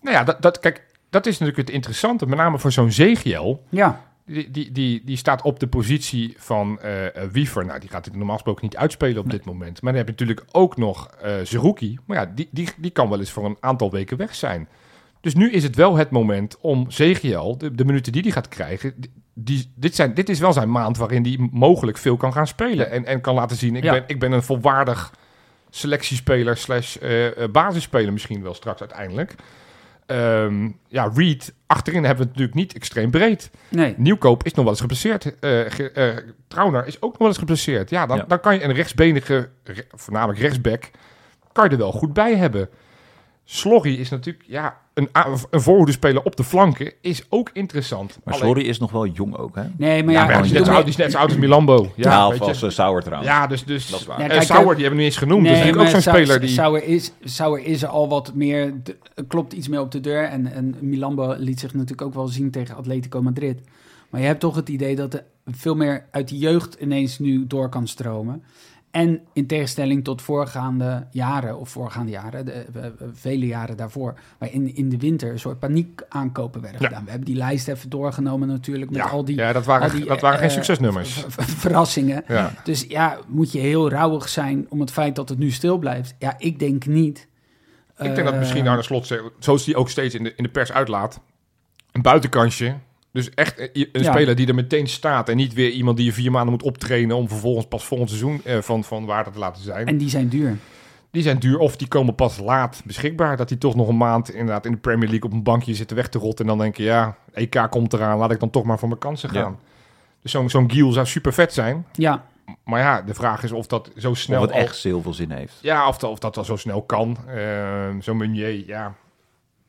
Nou ja, dat, dat, kijk, dat is natuurlijk het interessante. Met name voor zo'n Zegiel. Ja, Die, die, die, die staat op de positie van eh, Wiever. Nou, die gaat het normaal gesproken niet uitspelen op dit moment. Maar dan heb je natuurlijk ook nog eh Zerouki. Maar ja, die, die, die kan wel eens voor een aantal weken weg zijn. Dus nu is het wel het moment om Zegiel, de, de minuten die hij gaat krijgen... Die, dit, zijn, dit is wel zijn maand waarin hij mogelijk veel kan gaan spelen. En, en kan laten zien, ik, Ja. ben, ik ben een volwaardig selectiespeler slash eh, eh, basisspeler misschien wel straks uiteindelijk. Ehm, ja, Reed, achterin hebben we het natuurlijk niet extreem breed. nee. Nieuwkoop is nog wel eens geblesseerd. Ge- eh, Trauner is ook nog wel eens geblesseerd. Ja, dan, Ja. dan kan je een rechtsbenige, re- voornamelijk rechtsback, kan je er wel goed bij hebben. Slorry is natuurlijk, ja, een, een voorhoedenspeler op de flanken is ook interessant. Maar Slorry is nog wel jong ook, hè? Nee, maar Ja, ja, maar ja, die, is net zo oud, die is net zo oud als Milambo. Ja, Ja, of als uh, Sauer trouwens. ja dus, dus Dat is waar. Ja, eh, Sauer, eh, die hebben we niet eens genoemd. dus dat is natuurlijk ook zo'n speler die... Sauer is, Sauer is er al wat meer, de- klopt iets meer op de deur. En, en Milambo liet zich natuurlijk ook wel zien tegen Atletico Madrid. Maar je hebt toch het idee dat er veel meer uit de jeugd ineens nu door kan stromen. En in tegenstelling tot voorgaande jaren, of voorgaande jaren, de, eh, eh, vele jaren daarvoor, waarin in de winter een soort paniek aankopen werden Ja. gedaan. We hebben die lijst even doorgenomen natuurlijk met ja, al die, ja, dat waren, die, dat waren eh, geen succesnummers. v- v- verrassingen. Ja. Dus ja, moet je heel rauwig zijn om het feit dat het nu stil blijft? Ja, ik denk niet. Ik denk dat Eh, misschien Arne Slot, zoals hij ook steeds in de, in de pers uitlaat, een buitenkansje. Dus echt een Ja. speler die er meteen staat en niet weer iemand die je vier maanden moet optrainen om vervolgens pas volgend seizoen eh, van, van waarde te laten zijn. En die zijn duur. Die zijn duur of die komen pas laat beschikbaar. Dat die toch nog een maand inderdaad in de Premier League op een bankje zitten weg te rotten. En dan denk je, ja, EK komt eraan, laat ik dan toch maar voor mijn kansen Ja. gaan. Dus zo'n zo'n Giel zou super vet zijn. Ja, Maar ja, de vraag is of dat zo snel Of het al- echt heel veel zin heeft. ja, of, dat- of dat wel zo snel kan. Ehm, Zo'n Meunier, ja.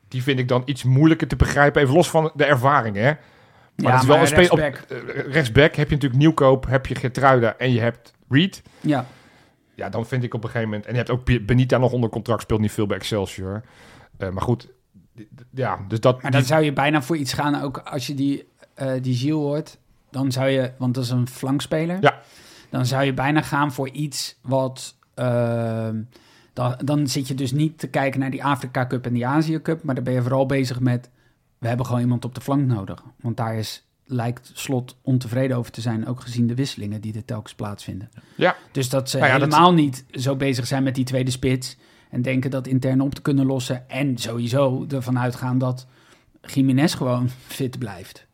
Die vind ik dan iets moeilijker te begrijpen. Even los van de ervaring, hè. Maar ja, het is wel een speler op rechtsback. eh, rechtsback. Heb je natuurlijk Nieuwkoop, heb je Gertruida en je hebt Reed. Ja, Ja, dan vind ik op een gegeven moment... En je hebt ook Be- Benita nog onder contract, speelt niet veel bij Excelsior. Eh, maar goed, ja, dus dat... maar die- dan zou je bijna voor iets gaan, ook als je die, eh die Gilles hoort. Dan zou je, want dat is een flankspeler. Ja. Dan zou je bijna gaan voor iets wat... ehm, dan, dan zit je dus niet te kijken naar die Afrika Cup en die Azië Cup. Maar dan ben je vooral bezig met... We hebben gewoon iemand op de flank nodig. Want daar is, lijkt Slot ontevreden over te zijn. Ook gezien de wisselingen die er telkens plaatsvinden. Ja. Dus dat ze Nou ja, dat- helemaal niet zo bezig zijn met die tweede spits. En denken dat intern op te kunnen lossen. En sowieso ervan uitgaan dat Jiménez gewoon fit blijft.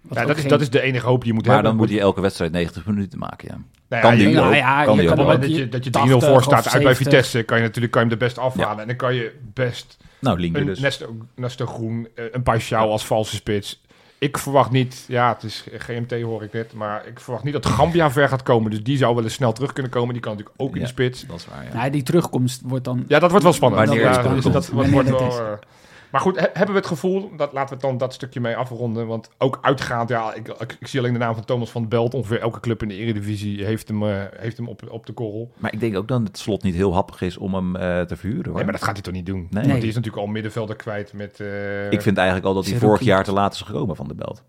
Wat ja, dat, is, geen- dat is de enige hoop die je moet Maar hebben. dan moet hij elke wedstrijd 90 minuten maken, ja. Nou kan ja, die je- Ja, ook. ja, kan je die ook dat je, dat je 80 3-0 voor staat uit bij 70. Vitesse, kan je natuurlijk kan je hem er best afhalen. En dan kan je best Nou, Linker een dus. Nestor Groen, eh, een Paixão als valse spits. Ik verwacht niet, ja, het is GMT hoor ik net, maar ik verwacht niet dat Gambia ver gaat komen. Dus die zou wel eens snel terug kunnen komen. Die kan natuurlijk ook in de spits. Dat is waar, ja. Nou, die terugkomst wordt dan... Ja, dat wordt wel spannend. Wanneer dus dan? dat, wordt- dat wel, is. eh, maar goed, he- hebben we het gevoel, dat, laten we het dan dat stukje mee afronden. Want ook uitgaand, ja, ik, ik, ik zie alleen de naam van Thomas van het Belt. Ongeveer elke club in de Eredivisie heeft hem, eh, heeft hem op, op de korrel. Maar ik denk ook dat het slot niet heel happig is om hem eh, te verhuren. Hoor. Nee, maar dat gaat hij toch niet doen? Nee. Want die is natuurlijk al middenvelder kwijt met... eh, Ik vind eigenlijk al dat hij vorig jaar te laat is gekomen van de belt.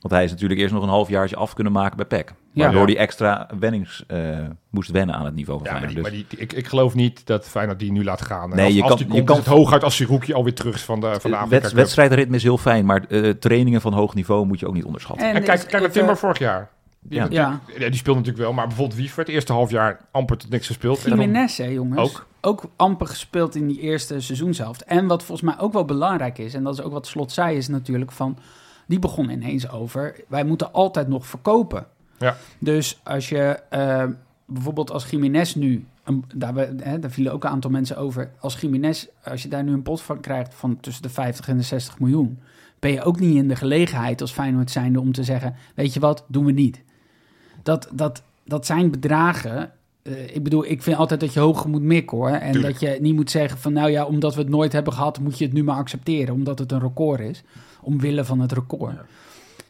Want hij is natuurlijk eerst nog een halfjaartje af kunnen maken bij PEC. Ja. Waardoor hij extra wennings eh, moest wennen aan het niveau van Ja, maar, Feyenoord. die, Dus maar die, die- ik, ik geloof niet dat Feyenoord die nu laat gaan. Nee, als, je als kan- die je komt, kan- is het hooguit als Sirouki alweer terug is van de, van de Eh, Afrika Cup. wedstrijdritme is heel fijn, maar eh, trainingen van hoog niveau moet je ook niet onderschatten. En En kijk, is kijk naar Timber vorig jaar. Die, Ja. die speelt natuurlijk wel, maar bijvoorbeeld Wiever het eerste half jaar amper tot niks gespeeld. Jiménez, hè, jongens. Ook. Ook amper gespeeld in die eerste seizoenshelft. En wat volgens mij ook wel belangrijk is, en dat is ook wat Slot zei, is natuurlijk van... Die begon ineens over, wij moeten altijd nog verkopen. Ja. Dus als je... eh, bijvoorbeeld als Jiménez nu, een, daar, we- hè, daar vielen ook een aantal mensen over. Als Jiménez, als je daar nu een pot van krijgt van tussen de 50 en de 60 miljoen, ben je ook niet in de gelegenheid als Feyenoord zijnde om te zeggen, weet je wat, doen we niet. Dat, dat, dat zijn bedragen. eh, ik bedoel, ik vind altijd dat je hoger moet mikken hoor. En Tuurlijk. dat je niet moet zeggen van, nou ja, omdat we het nooit hebben gehad, moet je het nu maar accepteren. Omdat het een record is. Omwille van het record.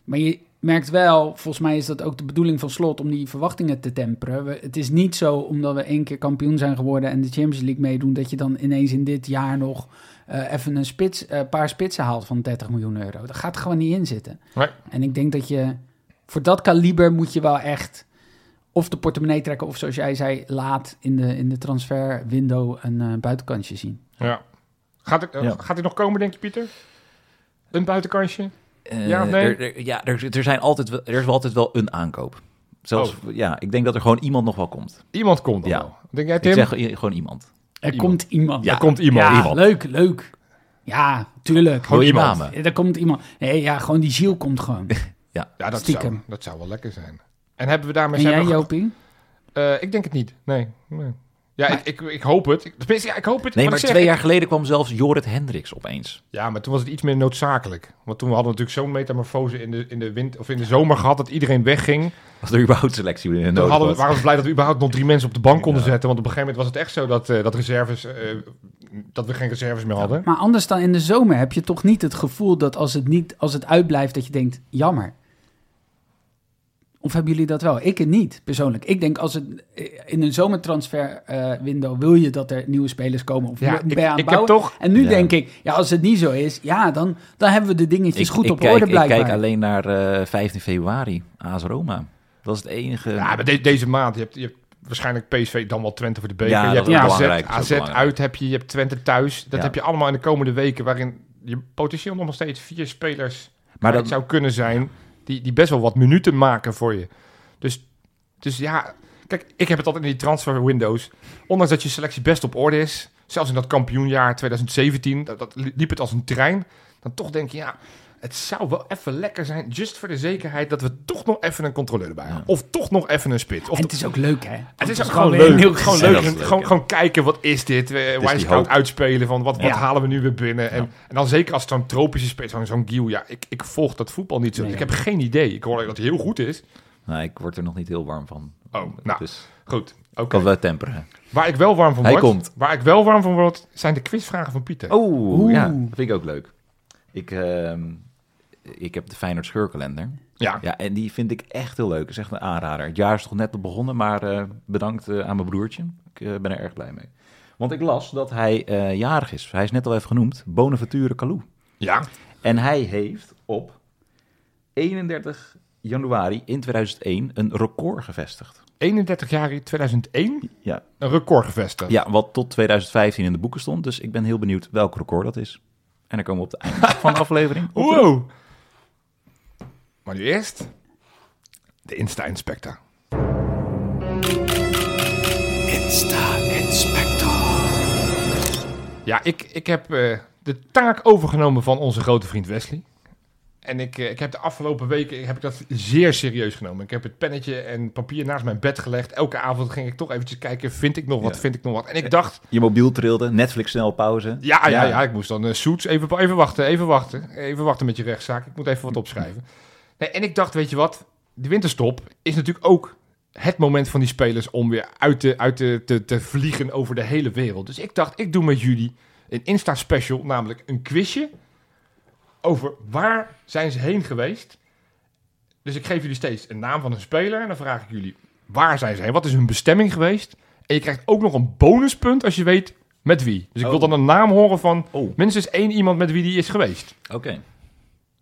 Maar je merkt wel, volgens mij is dat ook de bedoeling van Slot om die verwachtingen te temperen. We- het is niet zo omdat we één keer kampioen zijn geworden en de Champions League meedoen, dat je dan ineens in dit jaar nog eh, even een spits, eh, paar spitsen haalt van 30 miljoen euro. Dat gaat er gewoon niet in zitten. Nee. En ik denk dat je voor dat kaliber moet je wel echt of de portemonnee trekken of zoals jij zei, laat in de, in de transferwindow een eh, buitenkantje zien. Ja. Gaat het, Ja. gaat dit nog komen, denk je, Pieter? Een buitenkansje? Eh, Ja of nee? Er, er- ja, er, er, zijn altijd, wel- er is wel altijd wel een aankoop. Zelfs, Oh. ja, ik denk dat er gewoon iemand nog wel komt. Iemand komt dan Ja. wel. Denk jij, Ik zeg i- gewoon iemand. Er Iemand. komt iemand. Ja, er komt iemand. Ja, iemand. leuk, leuk. Ja, tuurlijk. Gewoon Wil je iemand. Er komt iemand. Nee, ja, gewoon die Gilles komt gewoon. Ja, dat zou, Stiekem. dat zou wel lekker zijn. En hebben we daarmee... En zijn jij, Jopie? Eh, ik denk het niet. Nee. nee. Ja, Maar- ik, ik, ik hoop het. Ik, tenminste, ja, ik hoop het. Nee, maar zeg, twee ik- jaar geleden kwam zelfs Jorrit Hendricks opeens. Ja, maar toen was het iets meer noodzakelijk. Want toen hadden we natuurlijk zo'n metamorfose in de, in de wind of in de zomer gehad dat iedereen wegging. Was er überhaupt selectie in Toen hadden we, was. waren we blij dat we überhaupt nog drie mensen op de bank konden Ja. zetten. Want op een gegeven moment was het echt zo dat, eh, dat reserves, eh, dat we geen reserves meer hadden. Maar anders dan in de zomer heb je toch niet het gevoel dat als het, niet, als het uitblijft, dat je denkt, jammer. Of hebben jullie dat wel? Ik het niet, persoonlijk. Ik denk als het eh, in een zomertransfer eh, window wil je dat er nieuwe spelers komen. Of Ja, ben ik, je aan het ik heb toch... En nu Ja. denk ik, ja, als het niet zo is, ja, dan, dan hebben we de dingetjes Ik, goed ik op kijk, orde ik blijkbaar. kijk alleen naar eh 15 februari, AS Roma. Dat is het enige... Ja, maar de- deze maand, je hebt, je hebt waarschijnlijk PSV dan wel Twente voor de beker. Ja, je dat hebt AZ, AZ uit heb je, je hebt Twente thuis. Dat Ja. heb je allemaal in de komende weken waarin je potentieel nog steeds vier spelers maar het dat, zou kunnen zijn die, die best wel wat minuten maken voor je. Dus, dus ja, kijk, ik heb het altijd in die transfer windows. Ondanks dat je selectie best op orde is, zelfs in dat kampioenjaar 2017, dat, dat liep het als een trein. Dan toch denk je, ja, het zou wel even lekker zijn, just voor de zekerheid, dat we toch nog even een controleur erbij hebben. Of toch nog even een spit. Of En het is ook leuk, hè? het is ook gewoon leuk. heel Gewoon leuk. gewoon, gewoon kijken, wat is dit? Die Wise hoop. uitspelen van wat, wat Ja. halen we nu weer binnen? En, en dan zeker als het zo'n tropische speler, zo'n zo'n Giel. Ja, ik, ik volg dat voetbal niet zo. Nee. Ik heb geen idee. Ik hoor dat hij heel goed is. nou, ik word er nog niet heel warm van. Oh, nou, Dus goed. Oké. kan we temperen. Waar ik wel warm van Hij word, komt. waar ik wel warm van word, zijn de quizvragen van Pieter. Oh, Oeh. ja, dat vind ik ook leuk. Ik, ehm, ik heb de Feyenoord scheurkalender. Ja. Ja, en die vind ik echt heel leuk. Is echt een aanrader. Het jaar is toch net begonnen, maar eh, bedankt eh, aan mijn broertje. Ik eh, ben er erg blij mee. Want ik las dat hij jarig is. Hij is net al even genoemd. Bonaventure Calou. Ja. En hij heeft op 31 januari in 2001 een record gevestigd. 31 jaar in 2001 Ja. een record gevestigd. ja, wat tot 2015 in de boeken stond. Dus ik ben heel benieuwd welk record dat is. En dan komen we op het einde van de aflevering. Wow. Maar nu eerst de Insta-inspector. Ja, ik, ik heb eh, de taak overgenomen van onze grote vriend Wesley. En ik, eh, ik heb de afgelopen weken heb ik dat zeer serieus genomen. Ik heb het pennetje en papier naast mijn bed gelegd. Elke avond ging ik toch eventjes kijken, vind ik nog wat, Ja. vind ik nog wat. En ik dacht, Je mobiel trilde, Netflix snel pauze. ja, ja, ja, ik moest dan uh, Soets, even, even wachten, even wachten. Even wachten met je rechtszaak, ik moet even wat opschrijven. Nee, en ik dacht, weet je wat, de winterstop is natuurlijk ook het moment van die spelers om weer uit, te, uit te, te, te vliegen over de hele wereld. Dus ik dacht, ik doe met jullie een Insta-special, namelijk een quizje over waar zijn ze heen geweest. Dus ik geef jullie steeds een naam van een speler en dan vraag ik jullie, waar zijn ze heen? Wat is hun bestemming geweest? En je krijgt ook nog een bonuspunt als je weet met wie. Dus ik wil Oh. dan een naam horen van Oh, minstens één iemand met wie die is geweest. oké.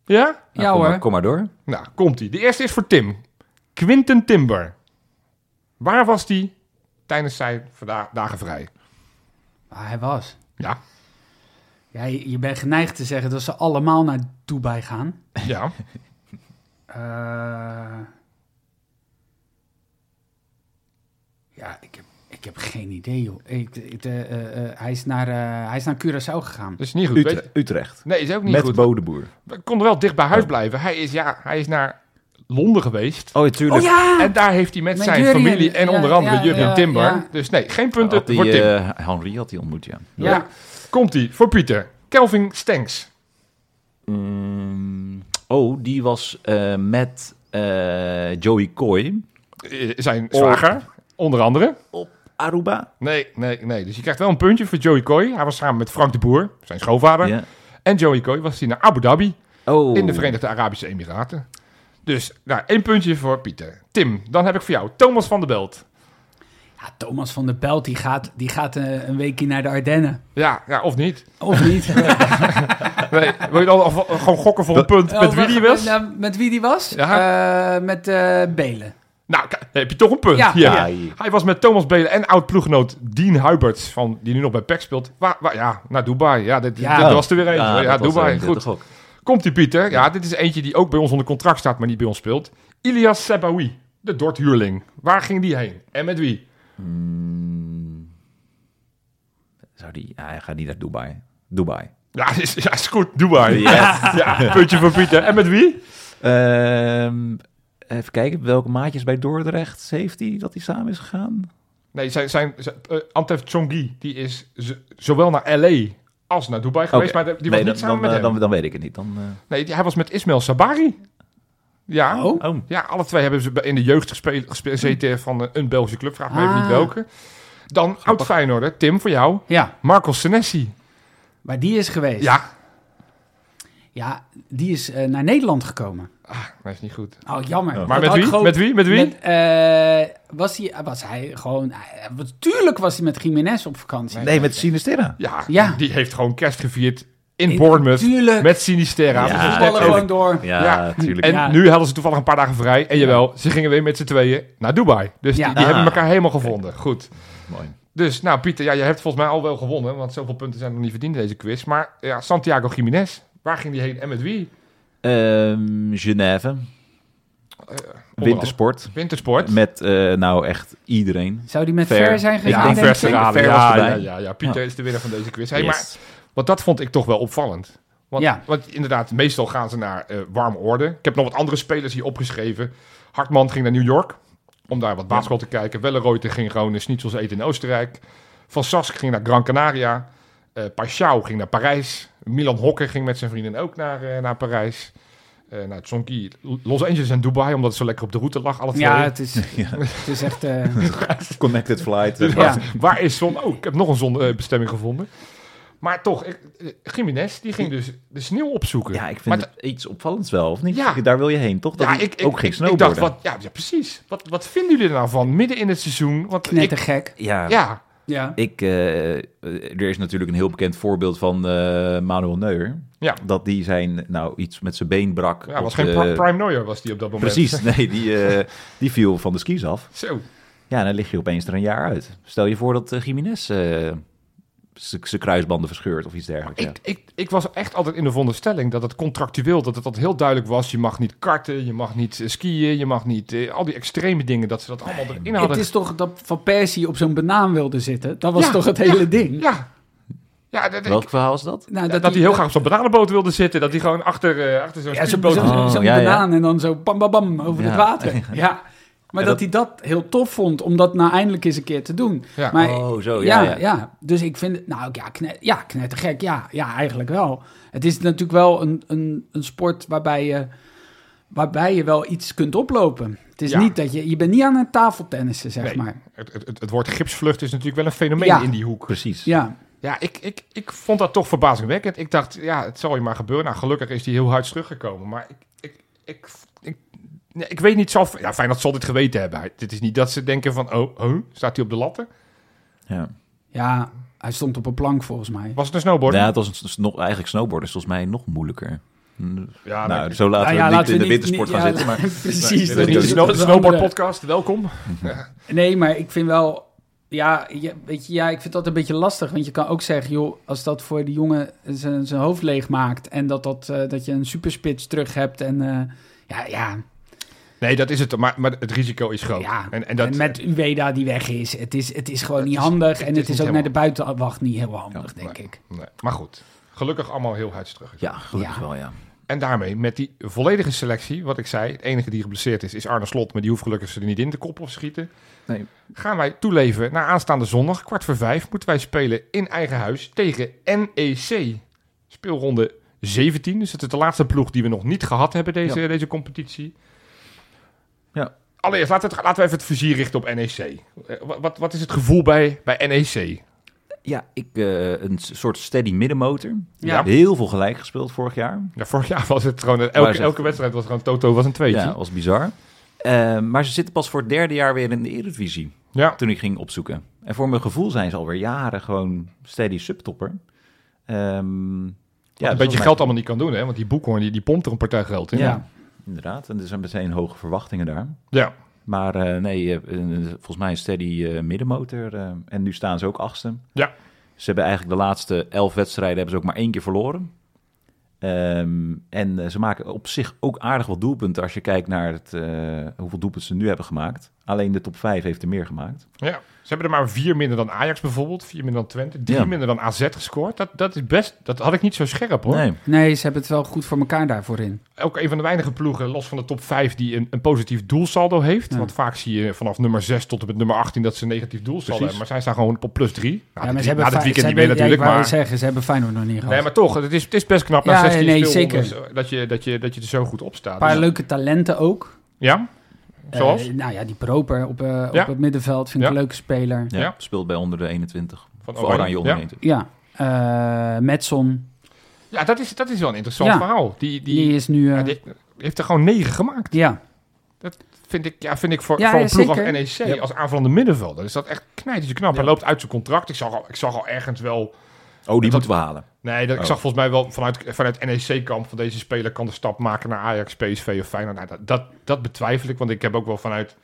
Ja? Nou, Ja, kom hoor. Maar, kom maar door. Nou, komt-ie. De eerste is voor Tim. Quinten Timber. Waar was die tijdens zijn dagen vrij? Waar hij was. Ja. Ja, je, je bent geneigd te zeggen dat ze allemaal naar Dubai gaan. Ja. Eh, ja, ik heb, ik heb geen idee, joh. Ik, ik, eh, eh, eh, hij, is naar, eh, hij is naar Curaçao gegaan. Dat is niet goed. Utre- Weet- Utrecht. Nee, is ook niet Met goed. Bodeboer. We konden wel dicht bij huis Oh. blijven. Hij is, ja, hij is naar Londen geweest. Oh, natuurlijk. Oh ja! En daar heeft hij met, Met zijn familie en Ja, onder andere ja, Jurgen ja, Timber. ja. Dus nee, geen punten Had die, voor Tim. eh, Henry had hij ontmoet, ja. ja. Komt-ie, voor Pieter. Kelvin Stenks. Mm, oh, die was eh, met eh, Joey Coy Zijn zwager, onder andere. op Aruba. Nee, nee, nee. Dus je krijgt wel een puntje voor Joey Coy. Hij was samen met Frank de Boer, zijn schoonvader. Ja. En Joey Coy was hij naar Abu Dhabi Oh. in de Verenigde Arabische Emiraten. Dus nou, één puntje voor Pieter. Tim, dan heb ik voor jou Thomas van der Belt. Ja, Thomas van der Belt die gaat, die gaat eh, een weekje naar de Ardennen. Ja, ja of niet? Of niet? Nee, wil je dan gewoon gokken voor een punt met Oh, wie die met- was? nou, met wie die was? Ja. Eh, met eh Belen. Nou, heb je toch een punt. Ja. Hij was met Thomas Belen en oud-ploeggenoot Dean Huiberts, van, die nu nog bij PEC speelt. Waar, waar, ja, naar Dubai. Ja, dit, Ja. dit was er weer eentje. Ja, dat was, Dubai. Goed. gok. Komt-ie, Pieter. Ja, dit is eentje die ook bij ons onder contract staat, maar niet bij ons speelt. Ilias Sebaoui, de Dort-huurling. Waar ging die heen? En met wie? Mm, zou die... Ja, hij gaat niet naar Dubai. Dubai. Ja, is, ja, is goed. Dubai. Yes. Ja, puntje voor Pieter. En met wie? Ehm, even kijken, welke maatjes bij Dordrecht heeft hij dat hij samen is gegaan? Nee, zijn, zijn, zijn eh, Antef Chongi, die is zowel naar L.A. als naar Dubai geweest, maar die was niet dan, samen dan, met eh, hem. dan, dan weet ik het niet. Dan, eh, Nee, hij was met Ismail Sabari. Ja, Oh. oh, ja, alle twee hebben ze in de jeugd gespeeld, gespeeld gezeten van een Belgische club. Vraag me even Ah. niet welke. Dan oud Feyenoorder, Tim, voor jou. Ja, Marco Senesi. waar die is geweest. Ja. Ja, die is naar Nederland gekomen. Ah, dat is niet goed. Oh, jammer. Oh. Maar met wie? gewoon- Met wie? Met wie? Met, eh, was, hij, was hij gewoon... hij- Tuurlijk was hij met Jiménez op vakantie. nee, met Sinisterra. Ja, Ja. die heeft gewoon kerst gevierd in In- Bournemouth Tuurlijk. met Sinisterra. Ja, Dus net gewoon door. Ja, Ja. natuurlijk. En Ja. nu hadden ze toevallig een paar dagen vrij. En jawel, ze gingen weer met z'n tweeën naar Dubai. Dus die, Ja. die Ah. hebben elkaar helemaal gevonden. Goed. Mooi. Dus, nou Pieter, ja, je hebt volgens mij al wel gewonnen. Want zoveel punten zijn nog niet verdiend in deze quiz. Maar ja, Santiago Jiménez. Waar ging die heen en met wie? Ehm, Genève. Wintersport. Wintersport. Met eh, nou echt iedereen. Zou die met Ver. Ver zijn Ik gegaan? ja, denk denk. Ver was Ja, ja, erbij. ja, ja, Pieter Ja. is de winnaar van deze quiz. Hey, Yes. maar, want dat vond ik toch wel opvallend. Want, Ja. want inderdaad, meestal gaan ze naar eh warme orde. Ik heb nog wat andere spelers hier opgeschreven. Hartman ging naar New York om daar wat basketbal te kijken. Welleroyte ging gewoon schnitzels eten in Oostenrijk. Van Sask ging naar Gran Canaria. Eh Pashao ging naar Parijs. Milan Hokke ging met zijn vrienden ook naar, eh, naar Parijs. Eh nou, Tsonki, Los Angeles en Dubai, omdat het zo lekker op de route lag, alle twee. Ja, het is, Ja. het is echt... eh, Connected flight. Dus Ja. waar, is zon? Oh, ik heb nog een zonbestemming gevonden. Maar toch, ik, Jiménez, die ging dus de sneeuw opzoeken. Ja, ik vind Maar het iets opvallends wel, of niet? Ja. Daar wil je heen, toch? Dat ja, ik, ik, ook geen ik, ik snowboarden. dacht, wat, ja, ja, precies. Wat, wat vinden jullie er nou van, midden in het seizoen? Want ik, knettergek. Ja, ja, Ja. ik, eh, er is natuurlijk een heel bekend voorbeeld van eh, Manuel Neuer. Ja. Dat die zijn, nou, iets met zijn been brak. ja op was geen de- prime Neuer was die op dat moment. Precies, nee, die, eh, die viel van de skis af. Zo. Ja, en dan lig je opeens er een jaar uit. Stel je voor dat uh, Jiménez eh, zijn kruisbanden verscheurt of iets dergelijks. Ik, ik, ik was echt altijd in de veronderstelling dat het contractueel, dat het dat heel duidelijk was. Je mag niet karten, je mag niet eh, skiën, je mag niet... eh, al die extreme dingen, dat ze dat allemaal erin hadden. Het is toch dat Van Persie op zo'n banaan wilde zitten? Dat was Ja, toch het hele ding? Ja. Ja, dat. Welk verhaal is dat? Nou, dat, hij heel graag op zo'n bananenboot wilde zitten. Dat hij gewoon achter, eh, achter zo'n Ja, zo'n zo, Oh, ja. banaan en dan zo bam bam bam over Ja. het water. Ja. Maar Ja, dat, dat- hij dat heel tof vond om dat nou eindelijk eens een keer te doen. Ja. Maar, Oh, zo, ja, ja, ja, ja. Dus ik vind het, nou ja, knet, ja knettergek. Ja, ja, eigenlijk wel. Het is natuurlijk wel een, een, een sport waarbij je, waarbij je wel iets kunt oplopen. Het is Ja. niet dat je, je bent niet aan het tafeltennissen, zeg Nee. maar. Het, het, het, het woord gipsvlucht is natuurlijk wel een fenomeen Ja. in die hoek. Precies. Ja, Ja, ik, ik, ik vond dat toch verbazingwekkend. Ik dacht, ja, het zal je maar gebeuren. Nou, gelukkig is hij heel hard teruggekomen. Maar ik, ik, ik, ik, ja, ik weet niet, zal, ja, fijn dat zal dit geweten hebben. Dit is niet dat ze denken van, oh, oh staat hij op de latten? Ja. ja, hij stond op een plank volgens mij. Was het een snowboard? Ja, het was een, nog, eigenlijk snowboarden is volgens mij nog moeilijker. Ja, nou, nee. zo laten Nou we ja, niet laten in we de niet- wintersport niet- gaan ja, zitten. Maar Precies. Dit dat is de snowboard podcast, welkom. Nee, maar ik vind wel... Ja, je- weet je, ja, ik vind dat een beetje lastig. Want je kan ook zeggen, joh, als dat voor die jongen zijn, zijn hoofd leeg maakt... en dat, dat, eh, dat je een superspits terug hebt en... eh, ja, ja, Nee, dat is het. Maar, maar het risico is groot. ja. En, en dat, met Uweda die weg is. Het is, het is gewoon Het niet is- handig. het en is het is ook naar de buitenwacht niet heel handig, Ja, denk nee. ik. nee. Maar goed, gelukkig allemaal heel hard terug. ja, gelukkig Ja. wel, ja. En daarmee met die volledige selectie, wat ik zei, het enige die geblesseerd is, is Arne Slot. Maar die hoeft gelukkig ze er niet in te koppen of schieten. Nee. Gaan wij toeleven naar aanstaande zondag, kwart voor vijf, moeten wij spelen in eigen huis tegen NEC. Speelronde 17, dus het is de laatste ploeg die we nog niet gehad hebben deze, deze competitie. Allereerst, laten we, het, laten we even het vizier richten op NEC. Eh, Wat, wat, wat is het gevoel bij, bij NEC? Ja, ik, eh, een soort steady middenmotor. Ja. Heel veel gelijk gespeeld vorig jaar. Ja, vorig jaar was het gewoon, elke, elke wedstrijd was gewoon Toto was een tweetje. Ja, was bizar. Eh, maar ze zitten pas voor het derde jaar weer in de Eredivisie. ja. Toen ik ging opzoeken. En voor mijn gevoel zijn ze alweer jaren gewoon steady subtopper. Ehm Ja, een beetje geld allemaal niet kan doen, hè? Want die Boekhoorn die, die pompt er een partij geld in. Ja. Inderdaad, en er zijn meteen hoge verwachtingen daar. ja. Maar eh, nee, eh, volgens mij een steady eh, middenmotor. en nu staan ze ook achtste. Ja. Ze hebben eigenlijk de laatste elf wedstrijden hebben ze ook maar één keer verloren. Ehm, en ze maken op zich ook aardig wat doelpunten als je kijkt naar het, hoeveel doelpunten ze nu hebben gemaakt. Alleen de top 5 heeft er meer gemaakt. Ja, ze hebben er maar vier minder dan Ajax bijvoorbeeld. Vier minder dan Twente. Drie Ja. minder dan AZ gescoord. Dat, dat is best... Dat had ik niet zo scherp, hoor. Nee, Nee, ze hebben het wel goed voor elkaar daarvoor in. Ook een van de weinige ploegen, los van de top vijf, die een, een positief doelsaldo heeft. Ja. Want vaak zie je vanaf nummer 6 tot en met nummer 18 dat ze een negatief doelsaldo hebben. Maar zij staan gewoon op plus 3. Nou, ja, maar ze hebben na dit weekend ze niet meer natuurlijk, maar... zeggen, ze hebben Feyenoord nog niet gehad. Nee, maar toch, het is, het is best knap na Ja, 16 nee, zeker. dat, je, dat, je, dat je er zo goed op staat. Een paar Dus- leuke talenten ook. Ja? Zoals? Eh, nou ja, die Proper op, eh, Ja. op het middenveld vind ik Ja. een leuke speler. ja, Ja. speelt bij onder de 21. Van Voor Oranje onder Ja. 21. Ja, eh Metson, Ja, dat is, dat is wel een interessant Ja. verhaal. Die, die, die, is nu... ja, die heeft er gewoon negen gemaakt. ja, Vind ik, ja, vind ik voor, Ja, voor een ploeg zeker. als NEC, als aanvallende middenvelder, is dat echt knijtertje knap. Hij loopt uit zijn contract. Ik zag al, ik zag al ergens wel... Oh, die Dat- moeten we halen. Nee, dat, ik Oh. zag volgens mij wel vanuit, vanuit NEC-kamp van deze speler kan de stap maken naar Ajax, PSV of Feyenoord. Nou, dat, dat, dat betwijfel ik, want ik heb ook wel vanuit...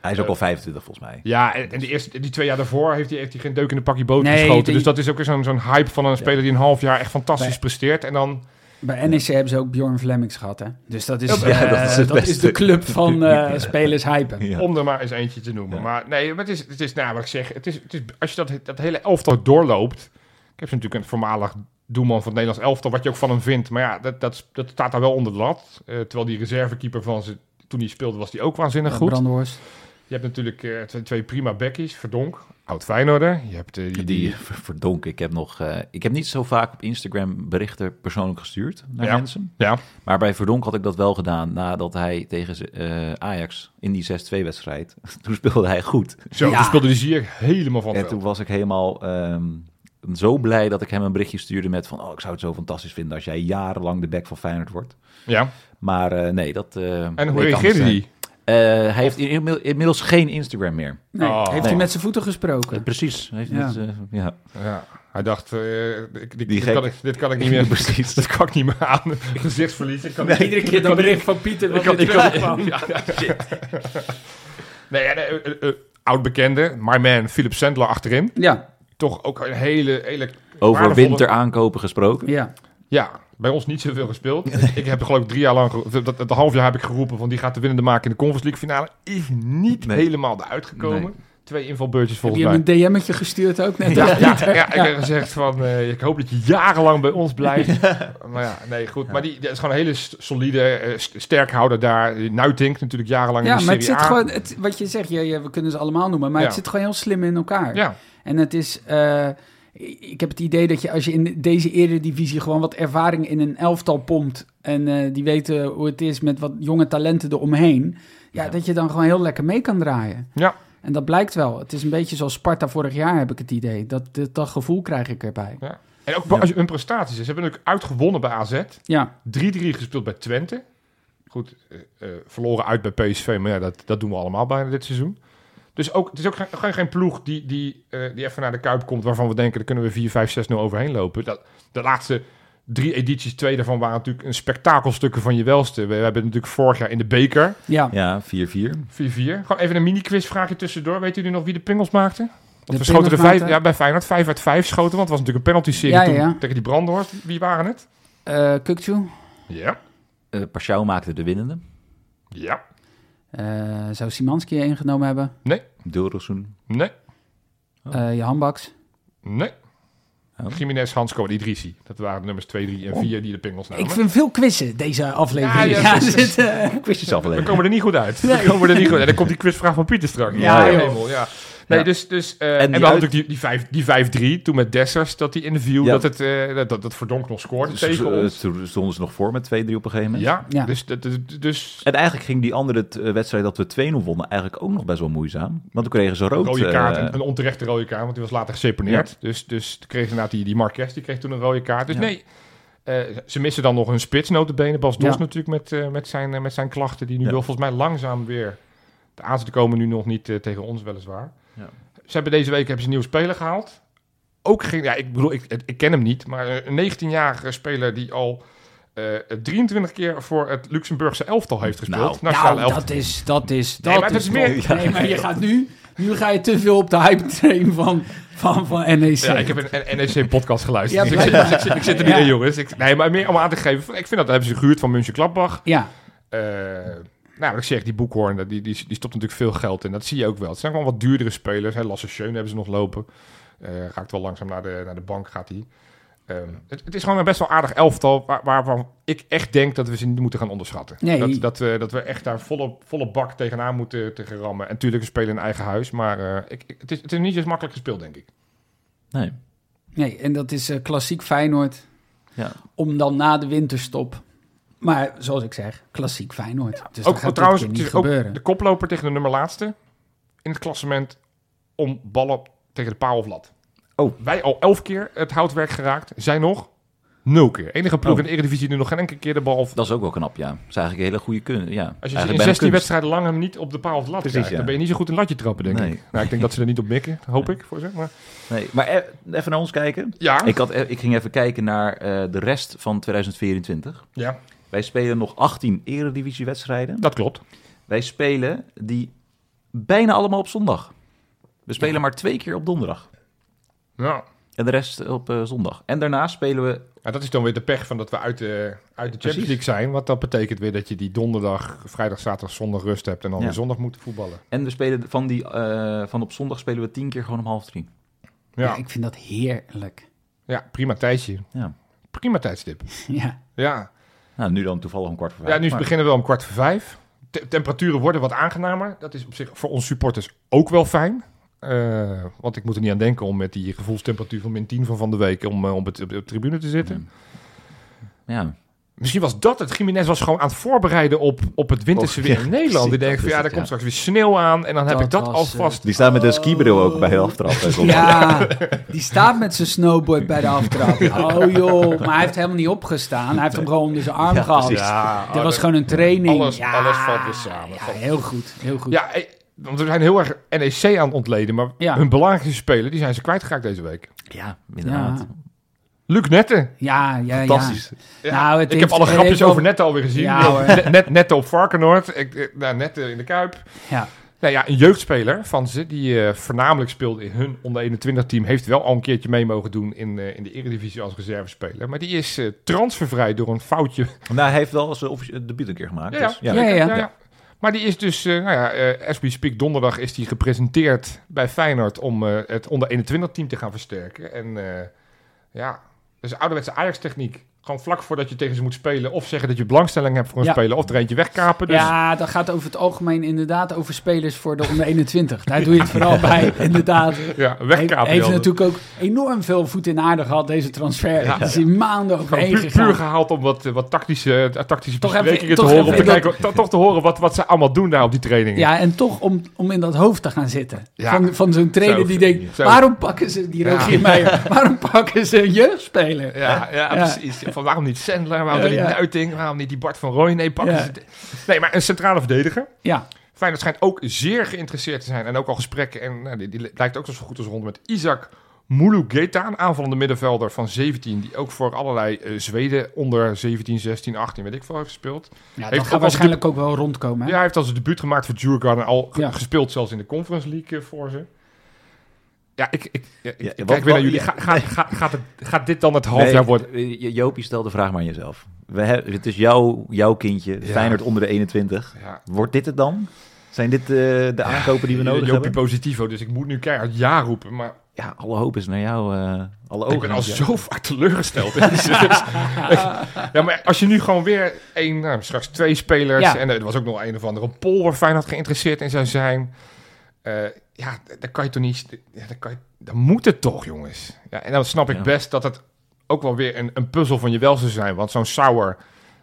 Hij is ook al 25 volgens mij. Ja, en, en de eerste, die twee jaar daarvoor heeft hij, heeft hij geen deuk in de pakje boter Nee, geschoten. die- Dus dat is ook weer zo'n zo'n hype van een speler die een half jaar echt fantastisch presteert. En dan... bij NEC hebben ze ook Bjorn Flemings gehad, hè. Dus dat is, Ja, eh, dat is dat is de club van eh, spelers hypen. Ja. Om er maar eens eentje te noemen. Ja. Maar nee, maar het is, het is nou, wat ik zeg, het is, het is, als je dat, dat hele elftal doorloopt. Ik heb ze natuurlijk een voormalig doelman van het Nederlands elftal, wat je ook van hem vindt. Maar ja, dat, dat, dat staat daar wel onder de lat. Eh, terwijl die reservekeeper van ze, toen hij speelde, was die ook waanzinnig goed. Brandhorst. Je hebt natuurlijk eh, twee, twee prima bekkies, Verdonk, oud Feyenoorder. Je hebt eh, die, Die, verdonk. Ik heb nog. eh, ik heb niet zo vaak op Instagram berichten persoonlijk gestuurd naar Ja. mensen. ja, Maar bij Verdonk had ik dat wel gedaan nadat hij tegen eh, Ajax in die 6-2 wedstrijd. Toen speelde hij goed. zo, Ja. toen speelde die Zier helemaal van En toen was ik helemaal ehm, zo blij dat ik hem een berichtje stuurde met van... Oh, ik zou het zo fantastisch vinden als jij jarenlang de back van Feyenoord wordt. Ja, Maar eh, nee, dat... eh, en hoe reageerde die? Eh, hij heeft inmiddels, geen Instagram meer. Nee, Oh. heeft Nee. hij met zijn voeten gesproken? Precies. Hij heeft Ja. eh, ja. Ja, hij dacht, eh, ik- dit, kan ik, dit kan ik niet meer. Precies. Dit kan ik niet meer aan. Gezichtsverlies. Ik kan niet- Iedere keer dat bericht van Pieter Ik kan, ik kan, ja, ja. Nee, eh, oud bekende, my man Philip Sandler achterin. Ja, Toch ook een hele, hele Over waardevolle- winter aankopen gesproken. ja. Ja, bij ons niet zoveel gespeeld. ik, ik heb geloof ik drie jaar lang, dat, dat, half jaar heb ik geroepen van die gaat de winnende maken in de Conference League finale. Is niet Nee. helemaal eruit gekomen. Nee. Twee invalbeurtjes Heb volgens je hem mij. een DM'tje gestuurd ook net? Ja, ja, ja, ik heb gezegd van, eh, ik hoop dat je jarenlang bij ons blijft. Maar ja, nee, goed. Maar die, dat is gewoon een hele solide eh, st- sterkhouder daar. Nuitink natuurlijk jarenlang Ja, in de maar het zit A. gewoon, het, wat je zegt, je, je- we kunnen ze allemaal noemen, maar Ja. het zit gewoon heel slim in elkaar. Ja, En het is, eh, ik heb het idee dat je als je in deze eredivisie gewoon wat ervaring in een elftal pompt en eh, die weten hoe het is met wat jonge talenten eromheen, ja, Ja. dat je dan gewoon heel lekker mee kan draaien. ja. En dat blijkt wel. Het is een beetje zoals Sparta vorig jaar, heb ik het idee. Dat, dat, dat gevoel krijg ik erbij. En ook Ja. als je hun prestaties is. Ze hebben natuurlijk uitgewonnen bij AZ. 3-3 Ja, gespeeld bij Twente. Goed, eh, verloren uit bij PSV. Maar ja, dat, dat doen we allemaal bijna dit seizoen. Dus ook, het is ook geen, geen, geen ploeg die, die, eh, die even naar de Kuip komt... waarvan we denken, daar kunnen we 4, 5, 6, 0 overheen lopen. Dat, de laatste drie edities, twee daarvan waren natuurlijk een spektakelstukken van je welste. We, hebben natuurlijk vorig jaar in de beker ja. Ja, 4-4. 4-4. Gewoon even een mini-quiz vraagje tussendoor. Weet jullie nog wie de pingels maakte? Want De we schoten er pingels vijf, ja, bij Feyenoord 5 uit 5 schoten. Want het was natuurlijk een penalty-serie Ja, ja, toen ja. tegen die Brandhorst. Wie waren het? Eh Kukcu. Ja. Eh Pashao maakte de winnende. Ja. Eh, zou Simanski ingenomen hebben? Nee. Dilrosun. Nee. Oh. Eh Johan Baks. Nee. Oh. Jiménez, Hansko en Idrissi. Dat waren de nummers 2, 3 en 4 die de pingels namen. Ik vind veel quizzen deze aflevering. Ja, Ja, ja, zit, eh, Quiz jezelf We komen er niet goed uit. We komen er niet goed uit. En dan komt die quizvraag van Pieter straks. Ja, Ja, hemel, ja. Nee, Ja. dus... dus eh, en, En we hadden uit- natuurlijk die, die, vijf, die 5-3 toen met Dessers, dat die interview, Ja. dat, het, eh, dat, dat, dat Verdonk nog scoorde tegen ons. Toen stonden ze nog voor met 2-3 op een gegeven moment. Ja, Ja. Dus, dat- dus, dus En eigenlijk ging die andere eh, wedstrijd dat we 2-0 wonnen eigenlijk ook nog best wel moeizaam. Want toen kregen ze rood. rode kaart, eh, een, een onterechte rode kaart, want die was later geseponeerd. Dus, dus toen kreeg inderdaad die, die Marquez, die kreeg toen een rode kaart. Dus Ja. nee, eh, ze missen dan nog een spits, notabene. Bas Dos Ja. natuurlijk met, met, zijn, met zijn klachten, die nu Ja. wel volgens mij langzaam weer aan zitten komen. Nu nog niet tegen ons weliswaar. Ja. Ze hebben deze week hebben ze een nieuwe speler gehaald. Ook geen, ja, ik bedoel, ik, ik ken hem niet, maar een 19-jarige speler die al eh 23 keer voor het Luxemburgse elftal heeft gespeeld. Nou, nou, elftal. dat is, dat is, dat Nee, maar is is meer-. Nee, maar je gaat nu, nu ga je te veel op de hype train van, van, van NEC. Ja, ik heb een NEC-podcast geluisterd. Ja, dus ik, zit, blijkbaar. ik, zit, ik zit er niet Ja. in, jongens. Ik, nee, maar meer om aan te geven. Ik vind dat hebben ze gehuurd van München Gladbach. Ja, Eh nou, wat ik zeg, die Boekhoorn, die, die, die stopt natuurlijk veel geld in. Dat zie je ook wel. Het zijn gewoon wat duurdere spelers. Hè. Lasse Schöne hebben ze nog lopen. Eh raakt wel langzaam naar de, naar de bank, gaat hij. Ehm, het, het is gewoon een best wel aardig elftal... Waar, waarvan ik echt denk dat we ze niet moeten gaan onderschatten. Nee. Dat, dat, we, dat we echt daar volle, volle bak tegenaan moeten te rammen. En natuurlijk, we spelen in eigen huis. Maar eh, ik, ik- het, is, het is niet zo makkelijk gespeeld, denk ik. Nee. nee, en dat is eh, klassiek Feyenoord. Ja. Om dan na de winterstop. Maar zoals ik zeg, klassiek Feyenoord. Dus ook dat gaat trouwens, is niet ook gebeuren. de koploper tegen de nummer laatste in het klassement om ballen tegen de paal of lat. Oh. Wij al elf keer het houtwerk geraakt, zij nog nul keer. Enige ploeg Oh. in de Eredivisie die nog geen enkele keer de bal... Of, Dat is ook wel knap, ja. Dat is eigenlijk een hele goede kunst. Ja. als je in bijna 16 kunst. wedstrijden lang hem niet op de paal of de lat Precies, krijgt, ja. dan ben je niet zo goed in latje trappen, denk Nee. ik. Nou, ik denk dat ze er niet op mikken, hoop ik voor ze. Maar... Nee, maar e- even naar ons kijken. Ja, Ik, had, e- ik ging even kijken naar eh, de rest van 2024. ja, Wij spelen nog 18 eredivisiewedstrijden. dat klopt. Wij spelen die bijna allemaal op zondag. We spelen maar twee keer op donderdag. Ja. En de rest op eh, zondag. En daarna spelen we... Ja, dat is dan weer de pech van dat we uit de, uit de Champions. League zijn. Want dat betekent weer dat je die donderdag, vrijdag, zaterdag, zondag rust hebt en dan Ja. weer zondag moet voetballen. En we spelen van, die, eh, van op zondag spelen we tien keer gewoon om half drie. Ja. Ja, ik vind dat heerlijk. ja prima tijdje. Ja. Prima tijdstip. Ja, Ja, Nou, nu dan toevallig om kwart voor ja vijf. nu maar- beginnen we om kwart voor vijf. Te- temperaturen worden wat aangenamer. Dat is op zich voor ons supporters ook wel fijn. Eh, want ik moet er niet aan denken om met die gevoelstemperatuur van min 10 van van de week om, eh, op, het, op de tribune te zitten. Ja. Misschien was dat het. Jiménez was gewoon aan het voorbereiden op, op het winterse Oh, weer in Nederland. Die denkt van ja, er komt ja. straks weer sneeuw aan. En dan heb Dat ik dat was, alvast. Die staat met een skibril ook bij heel aftrap. eh, zondag. ja die staat met zijn snowboard bij de aftrap. Oh joh, maar hij heeft helemaal niet opgestaan. Hij heeft hem gewoon onder zijn arm Ja, gehad. Dit oh, was dat- gewoon een training. alles- ja, alles valt weer samen. Heel goed, heel goed. Ja, eh, want we zijn heel erg NEC aan het ontleden. Maar Ja. hun belangrijkste speler, die zijn ze kwijtgeraakt deze week. Ja, inderdaad. Ja. Luc Nette. ja, ja. ja. Fantastisch. Ja, Nou, het ik heeft- heb alle grapjes over Nette alweer gezien. Ja, net, op Varkenoord. Ik, eh, nou, Nette in de Kuip. Ja. Nou ja, een jeugdspeler van ze, die eh, voornamelijk speelde in hun onder 21 team, heeft wel al een keertje mee mogen doen in, eh, in de Eredivisie als reservespeler. Maar die is eh, transfervrij door een foutje. Nou, hij heeft wel zijn officie- debuut een keer gemaakt. Ja, dus, Ja, ja, ja. Maar die is dus, eh, nou ja, eh as we speak, donderdag is die gepresenteerd bij Feyenoord om eh, het onder 21 team te gaan versterken. En eh, dus ouderwetse Ajax-techniek. Gewoon vlak voordat je tegen ze moet spelen. Of zeggen dat je belangstelling hebt voor een Ja. speler. Of er eentje wegkapen. Dus Ja, dat gaat over het algemeen inderdaad over spelers voor de onder 21. Daar doe je het vooral bij, inderdaad. ja, Hij wegkapen. heeft Jan. natuurlijk ook enorm veel voet in aarde gehad, deze transfer. Ja. Er is in maanden overheen puur, puur gehaald om wat, wat tactische, eh, tactische Toch besprekingen te horen. Om te kijken, to- toch te horen wat, wat ze allemaal doen daar op die trainingen. Ja, en toch om, om in dat hoofd te gaan zitten. Ja. Van, van zo'n trainer Zo, die denkt, zo. waarom pakken ze die. Rogier Meijer? Waarom pakken ze een jeugdspeler? Ja, Ja. precies. Van waarom niet Sandler, waarom niet. Nuiting, waarom niet die Bart van Rooij? Nee, pakken Ja. ze... Nee, maar een centrale verdediger. Ja, Feyenoord schijnt ook zeer geïnteresseerd te zijn. En ook al gesprekken. En nou, die, die lijkt ook zo goed als rond met Isaac Mulugeta, een aanvallende middenvelder van 17. Die ook voor allerlei eh, Zweden onder 17, 16, 18, weet ik veel, heeft gespeeld. ja dat ook gaat als waarschijnlijk ook wel rondkomen. Hè? Ja, hij heeft al zijn debuut gemaakt voor Djurgården. Al Ja. gespeeld zelfs in de Conference League eh, voor ze. Ja, ik, ik, ja, ik Ja, kijk wat- weer naar jullie. Ga, ga, ga- gaat, het, gaat dit dan het halfjaar Nee, worden? eh, Jopie, stel de vraag maar aan jezelf. We hebben, het is jouw, jouw kindje, Ja. Feyenoord onder de 21. Ja. Wordt dit het dan? Zijn dit eh, de aankopen die we nodig Jopie hebben? Positivo, dus ik moet nu keihard ja roepen. Maar Ja, alle hoop is naar jou. eh, alle ogen ik ben al jou. zo vaak teleurgesteld. Ja, maar als je nu gewoon weer één, nou, straks twee spelers... Ja. en er was ook nog een of andere Pol waar Feyenoord geïnteresseerd in zou zijn... eh, ja, dan kan je toch niet... Ja, dan, kan je, dan moet het toch, jongens. Ja, en dan snap ik Ja. best dat het ook wel weer een, een puzzel van je wel zou zijn. Want zo'n Sauer,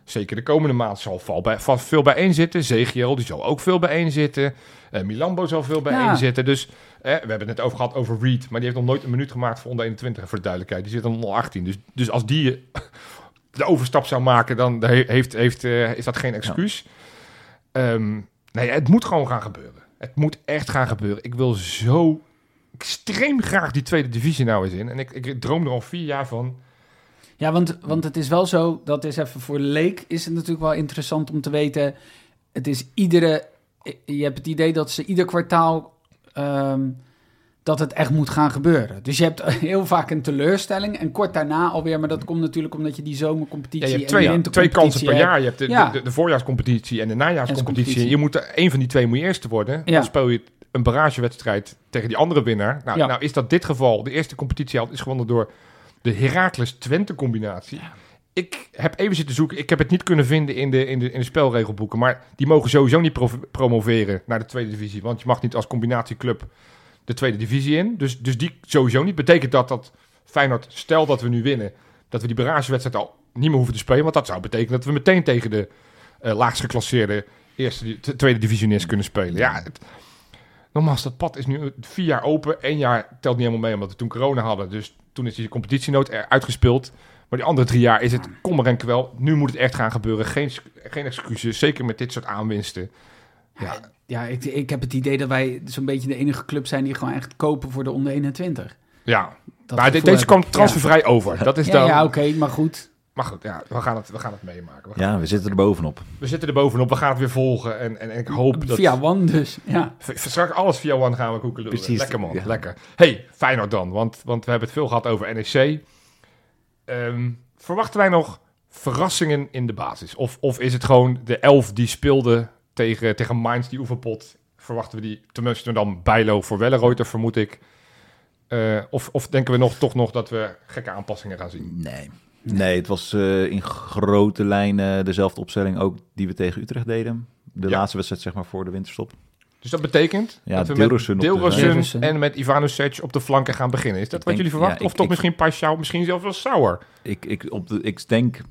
zeker de komende maand, zal val bij, vast veel bijeen zitten. Zegiel, die zal ook veel bijeen zitten. Eh Milambo zal veel bijeen Ja. zitten. Dus eh, we hebben het net over gehad over Reed. Maar die heeft nog nooit een minuut gemaakt voor onder 21, voor de duidelijkheid. Die zit aan onder 18. Dus, dus als die de overstap zou maken, dan he- heeft, heeft, eh, is dat geen excuus. Ehm, nee, het moet gewoon gaan gebeuren. Het moet echt gaan gebeuren. Ik wil zo extreem graag die tweede divisie nou eens in. En ik, ik droom er al vier jaar van. Ja, want, want het is wel zo, dat is even voor Leek, is het natuurlijk wel interessant om te weten. Het is iedere, je hebt het idee dat ze ieder kwartaal, ehm, dat het echt moet gaan gebeuren. Dus je hebt heel vaak een teleurstelling en kort daarna alweer, maar dat komt natuurlijk omdat je die Ja, zomercompetitie je hebt en de twee, twee kansen per jaar. Je hebt de, Ja. de, de, voorjaarscompetitie en de najaarscompetitie. competitie. Je moet er één van die twee moet je eerste worden. Ja. Dan speel je een barragewedstrijd tegen die andere winnaar. Nou, Ja. nou is dat dit geval. De eerste competitie is gewonnen door de Heracles-Twente combinatie. Ik heb even zitten zoeken. Ik heb het niet kunnen vinden in de, in de, in de spelregelboeken. Maar die mogen sowieso niet pro- promoveren naar de tweede divisie. Want je mag niet als combinatieclub de tweede divisie in. Dus, dus die sowieso niet. Betekent dat dat Feyenoord, stel dat we nu winnen... dat we die barragewedstrijd al niet meer hoeven te spelen. Want dat zou betekenen dat we meteen tegen de eh laagst geclasseerde eerste, tweede divisionist kunnen spelen. Ja, het, nogmaals, dat pad is nu vier jaar open. Eén jaar telt niet helemaal mee, omdat we toen corona hadden. Dus toen is die competitienood uitgespeeld. Maar die andere drie jaar is het kommer en kwel. Nu moet het echt gaan gebeuren. Geen, geen excuses, zeker met dit soort aanwinsten. Ja, Ja, ik, ik heb het idee dat wij zo'n beetje de enige club zijn die gewoon echt kopen voor de onder 21. ja. Dat maar de- deze kwam ik. transfervrij over. Dat is Ja, dan... ja, oké, maar goed. Maar goed, ja, we, gaan het, we gaan het meemaken. We, gaan- Ja, we zitten er bovenop. we zitten er bovenop, we gaan het weer volgen. En, en, en ik hoop dat... Via One dus, ja. Straks alles via One gaan we koekelen. Precies, Lekker man, ja. lekker. hey, Feyenoord dan, want, want we hebben het veel gehad over NEC. Ehm, verwachten wij nog verrassingen in de basis? Of, of is het gewoon de elf die speelde tegen, tegen Mainz, die oefenpot? Verwachten we die, tenminste dan Bijlo voor Welleroyter, vermoed ik. Eh, of, of denken we nog, toch nog dat we gekke aanpassingen gaan zien? Nee. Nee, het was eh, in grote lijnen dezelfde opstelling ook die we tegen Utrecht deden. De Ja. laatste wedstrijd zeg maar voor de winterstop. Dus dat betekent Ja, dat we Dilrosun op met en met Ivanovic op de flanken gaan beginnen. Is dat Ik wat denk- jullie verwachten? ja, of ik- toch ik- misschien Paschal, misschien zelfs wel Sauer? Ik, ik, op de, ik denk,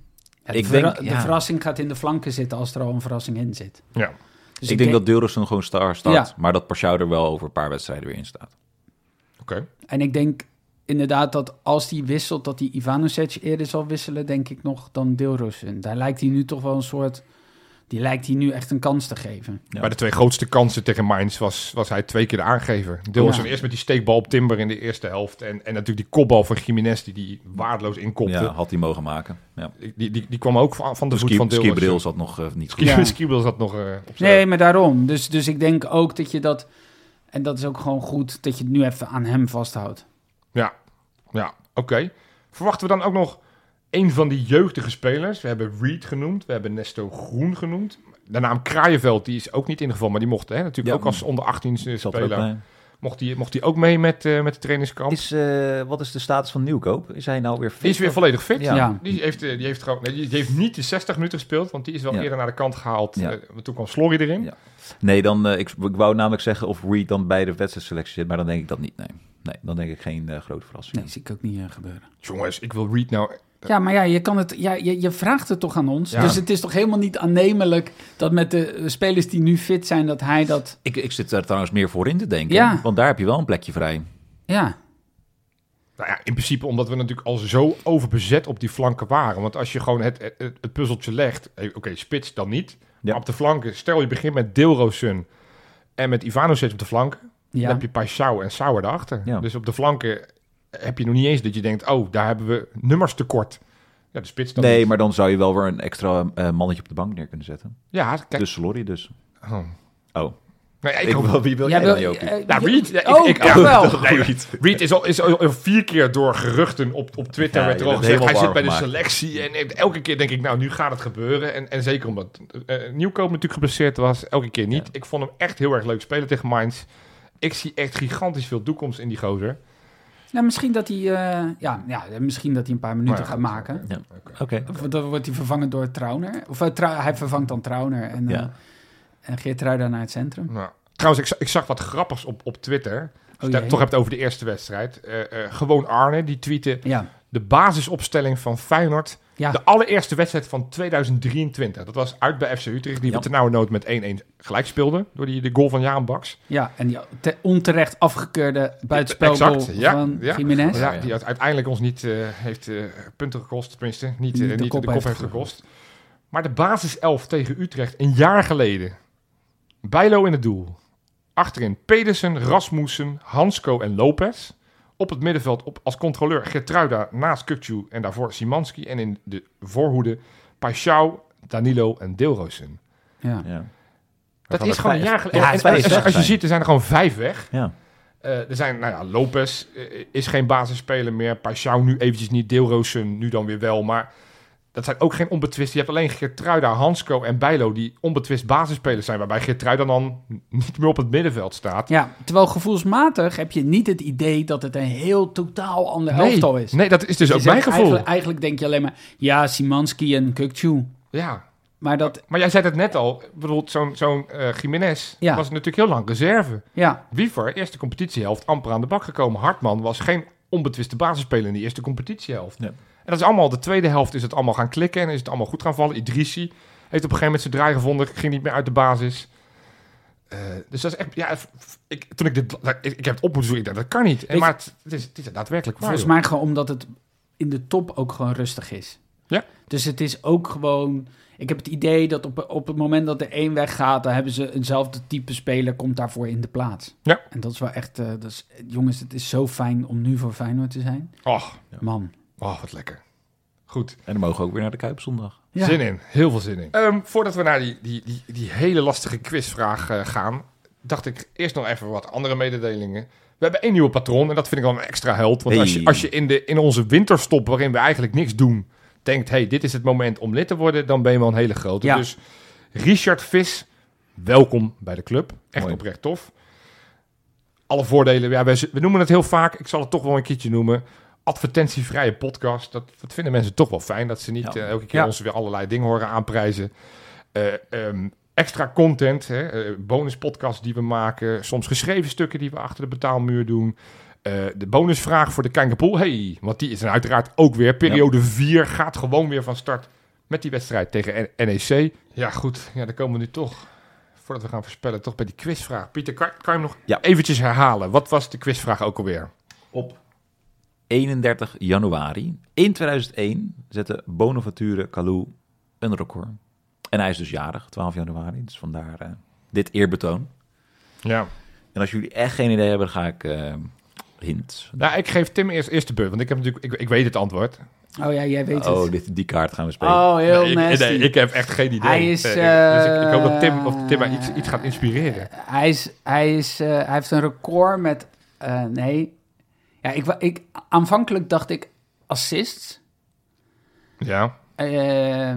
Ja, de, Ik denk, de ja. verrassing gaat in de flanken zitten als er al een verrassing in zit. Ja. Dus ik denk dat Dilrosun gewoon star start. Ja. Maar dat Pashao er wel over een paar wedstrijden weer in staat. Oké. En ik denk inderdaad dat als die wisselt, dat die Ivanovic eerder zal wisselen, denk ik nog, dan Dilrosun. Daar lijkt hij nu toch wel een soort... Die lijkt hij nu echt een kans te geven. Ja. Bij de twee grootste kansen tegen Mainz was, was hij twee keer de aangever. Dilrosun Ja. eerst met die steekbal op Timber in de eerste helft. En, en natuurlijk die kopbal van Jiménez die die waardeloos inkopte. Ja, had hij mogen maken. Ja. Die, die, die kwam ook van, van de voet Ski, van Dilrosun. Skibril zat nog eh, niet goed. Skibril zat nog eh, op zijn... Nee, maar daarom. Dus, dus ik denk ook dat je dat... En dat is ook gewoon goed dat je het nu even aan hem vasthoudt. Ja, ja oké. Verwachten we dan ook nog een van die jeugdige spelers? We hebben Reed genoemd, we hebben Nesto Groen genoemd. De naam Kraaienveld, die is ook niet ingevallen, maar die mocht hè, natuurlijk Ja. ook als onder 18 Zat er ook speler. Mocht die, mocht die ook mee met, eh, met de trainingskamp? Is, eh, wat is de status van Nieuwkoop? Is hij nou weer fit? die is weer volledig fit. Ja. Ja. Die, heeft, eh, die, heeft gewoon, nee, die, heeft niet de 60 minuten gespeeld, want die is wel Ja. eerder naar de kant gehaald. Ja. eh, toen kwam Slorry erin. Ja. Nee, dan, ik, ik wou namelijk zeggen of Reed dan bij de wedstrijdselectie zit, maar dan denk ik dat niet. Nee, nee dan denk ik geen grote verrassing. Nee, zie ik ook niet gebeuren. Jongens, ik wil Reed nou... Ja, maar ja, je, kan het, ja je, je vraagt het toch aan ons. Ja. Dus het is toch helemaal niet aannemelijk dat met de spelers die nu fit zijn, dat hij dat... Ik, ik zit er trouwens meer voor in te denken, Ja. want daar heb je wel een plekje vrij. Ja, Nou ja, in principe omdat we natuurlijk al zo overbezet op die flanken waren. Want als je gewoon het, het, het puzzeltje legt... Oké, spits dan niet. Ja. Maar op de flanken, stel je begint met Dilrosun en met Ivanovic op de flanken. Dan heb je Paixão en Sauer daarachter. Ja. Dus op de flanken heb je nog niet eens dat je denkt... Oh, daar hebben we nummers tekort. Ja, de spits dan nee, niet. maar dan zou je wel weer een extra eh, mannetje op de bank neer kunnen zetten. Ja, kijk. Dus Lorry dus. Oh. Oh, Nou ja, ik Ik hoop- wil, wie wil Jij jij dan, Jopie? eh, Ja, je- Reed. Ja, ik- oh, ik- ja, wel. Nee, Reed. Reed is al, is al vier keer door geruchten op, op Twitter Ja, werd er al gezegd, hij zit bij de selectie. En elke keer denk ik, nou, nu gaat het gebeuren. En, en zeker omdat Nieuwkoop natuurlijk geblesseerd was, elke keer niet. Ja. Ik vond hem echt heel erg leuk spelen tegen Mainz. Ik zie echt gigantisch veel toekomst in die gozer. Nou, misschien dat hij, eh, ja, ja, misschien dat hij een paar minuten ja, gaat maken. Ja. Oké. Of dan wordt hij vervangen door Trauner. Of eh, Trau- hij vervangt dan Trauner en, Ja. eh en Geert Ruida naar het centrum. Nou, trouwens, ik, ik zag wat grappigs op, op Twitter. Als je het toch hebt over de eerste wedstrijd. Eh, eh, gewoon Arne, die tweette Ja, de basisopstelling van Feyenoord. Ja. De allereerste wedstrijd van 2023. Dat was uit bij FC Utrecht, die Ja. we ternauwernood met 1-1 gelijk speelden. Door die, de goal van Jaan Baks. ja, en die te- onterecht afgekeurde buitenspelgoal Exact, ja, van ja. Jiménez. Ja, die uiteindelijk ons niet eh, heeft eh, punten gekost. Tenminste, niet, Niet eh, de niet kop de kop heeft heeft gekost. Maar de basiself tegen Utrecht een jaar geleden. Bijlo in het doel. Achterin Pedersen, Rasmussen, Hansko en Lopez. Op het middenveld op, als controleur Gertruida naast Kukcu en daarvoor Simanski. En in de voorhoede Paixão, Danilo en Deelroosen. Ja. Ja. Dat is gewoon een jaar geleden. Ja, En- en twee als, je ziet, er zijn er gewoon vijf weg. Ja. Eh, er zijn, nou ja, Lopez eh, is geen basisspeler meer. Paixão nu eventjes niet. Deelroosen nu dan weer wel. Maar dat zijn ook geen onbetwist. Je hebt alleen Geertruida, Hansko en Bijlo die onbetwist basisspelers zijn. Waarbij Geertruida dan niet meer op het middenveld staat. ja, terwijl gevoelsmatig heb je niet het idee dat het een heel totaal ander elftal is. nee, dat is dus Je ook mijn gevoel. Eigenlijk, eigenlijk denk je alleen maar, ja, Simanski en Kukcu. Ja. Maar dat, Maar jij zei het net al. Bijvoorbeeld zo'n zo'n eh Jiménez Ja. was natuurlijk heel lang reserve. ja, Wiever, eerste competitiehelft, amper aan de bak gekomen. Hartman was geen onbetwiste basisspeler in die eerste competitiehelft. Ja. En dat is allemaal, de tweede helft is het allemaal gaan klikken en is het allemaal goed gaan vallen. Idrissi heeft op een gegeven moment zijn draai gevonden, ging niet meer uit de basis. Eh, dus dat is echt, ja, ik, toen ik dit, ik, ik heb het op moeten zoeken, ik dacht, dat kan niet. Maar het, het is, het is daadwerkelijk waar. volgens mij gewoon omdat het in de top ook gewoon rustig is. Ja. Dus het is ook gewoon... Ik heb het idee dat op, op het moment dat er één weggaat... dan hebben ze eenzelfde type speler komt daarvoor in de plaats. Ja. En dat is wel echt... eh, dat is, jongens, het is zo fijn om nu voor Feyenoord te zijn. Och, Man. Oh, wat lekker. Goed. En dan mogen we ook weer naar de Kuip zondag. Ja. Zin in, heel veel zin in. Ehm, voordat we naar die, die, die, die hele lastige quizvraag eh, gaan, dacht ik eerst nog even wat andere mededelingen. We hebben één nieuwe patroon en dat vind ik wel een extra held. Want als je, als je in, de, in onze winterstop, waarin we eigenlijk niks doen, denkt: hey, dit is het moment om lid te worden, dan ben je wel een hele grote. Ja. Dus Richard Vis, welkom bij de club. Echt Mooi. oprecht tof. Alle voordelen, ja, we, we noemen het heel vaak, ik zal het toch wel een keertje noemen. Advertentievrije podcast. Dat, dat vinden mensen toch wel fijn. Dat ze niet Ja. eh, elke keer Ja. ons weer allerlei dingen horen aanprijzen. Eh, ehm, extra content, hè, eh, bonuspodcasts die we maken. Soms geschreven stukken die we achter de betaalmuur doen. Eh, de bonusvraag voor de Kankerpool. Hey, want die is dan uiteraard ook weer. Periode 4 gaat gewoon weer van start met die wedstrijd tegen N- NEC. Ja, goed. Ja, dan komen we nu toch, voordat we gaan voorspellen, toch bij die quizvraag. Pieter, kan, kan je hem nog Ja. eventjes herhalen? Wat was de quizvraag ook alweer? Op 31 januari in 2001 zette Bonaventure Calou een record. En hij is dus jarig, 12 januari. Dus vandaar eh, dit eerbetoon. Ja. En als jullie echt geen idee hebben, dan ga ik eh hint. Nou, ik geef Tim eerst, eerst de beurt, want ik, heb natuurlijk, ik, ik weet het antwoord. Oh ja, jij weet Oh, het. dit, die kaart gaan we spelen. Oh, heel nee, ik, nasty. nee, ik heb echt geen idee. Hij is, Nee, ik- dus ik, ik hoop dat Tim, eh, of Tim mij iets, iets gaat inspireren. Hij, is, hij, is, eh, hij heeft een record met... eh, nee. Ja, ik, ik, aanvankelijk dacht ik assists. Ja. Eh,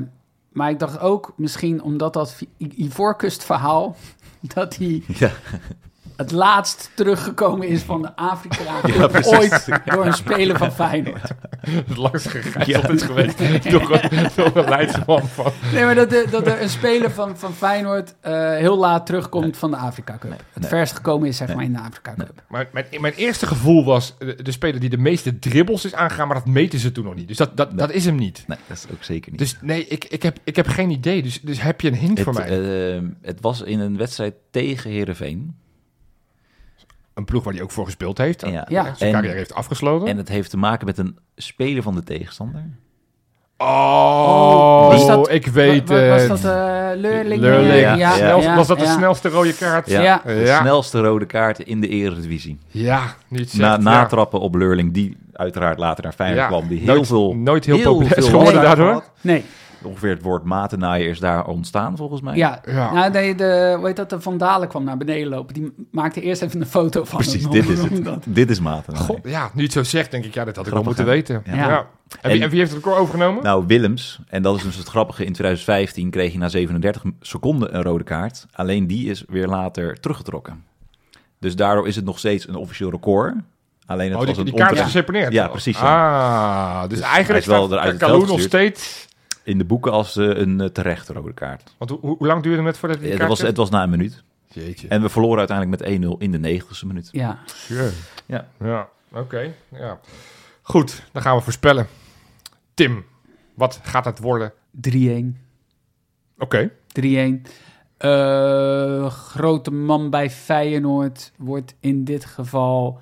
maar ik dacht ook misschien omdat dat I- Ivoorkust verhaal... dat hij Ja. Het laatst teruggekomen is van de Afrika Cup Ja, ooit door een speler van Feyenoord. Het langst gegijzeld Ja. is geweest door een, door een leidsman van... Nee, maar dat, er- dat er een speler van, van Feyenoord eh, heel laat terugkomt van de Afrika Cup. het nee. verst gekomen is zeg maar in de Afrika Cup. Maar mijn, mijn eerste gevoel was de, de speler die de meeste dribbles is aangegaan, maar dat meten ze toen nog niet. Dus dat, dat, Nee. dat is hem niet. Nee, dat is ook zeker niet. Dus nee, ik, ik, heb, ik heb geen idee. Dus, dus heb je een hint het, voor mij? eh, het was in een wedstrijd tegen Heerenveen. Een ploeg waar hij ook voor gespeeld heeft. Ja. Ja. Zijn carrière heeft afgesloten. En het heeft te maken met een speler van de tegenstander. oh, was dat- ik weet Wa- wa- was dat eh Leurling? Leurling. Ja, ja. Snel- ja, was dat de ja. snelste rode kaart? Ja. Ja, Ja. de snelste rode kaart in de Eredivisie. Ja, niet Na, natrappen op Leurling, die uiteraard later naar Feyenoord Ja, kwam. Die heel nooit, veel, nooit heel, heel populair is geworden Nee. daardoor. Nee. Ongeveer het woord matennaaien is daar ontstaan volgens mij. Ja, Ja. Nou, nee, de, hoe heet dat, de Vandalen kwam naar beneden lopen. Die maakte eerst even een foto van Precies, hem, dit is het. Dit is ja, nu je het zo zegt, denk ik, ja, dat had ik wel moeten hè? weten. Ja. Ja. En, wie, En- en wie heeft het record overgenomen? Nou, Willems, en dat is dus het grappige, in 2015 kreeg hij na 37 seconden een rode kaart. Alleen die is weer later teruggetrokken. Dus daardoor is het nog steeds een officieel record. Alleen het oh, was die, die kaart is geseponeerd. Ja, precies, Ah, dus, Dus eigenlijk is wel staat eruit nog steeds... in de boeken als eh, een eh, terechte rode kaart. Want hoe, hoe lang duurde het voordat hij die kaart was, het was na een minuut. Jeetje. En we verloren uiteindelijk met 1-0 in de 90ste minuut. Ja, Sure. Ja. Ja, oké. Ja. Goed, dan gaan we voorspellen. Tim, wat gaat het worden? 3-1. Oké. 3-1. Eh, grote man bij Feyenoord wordt in dit geval...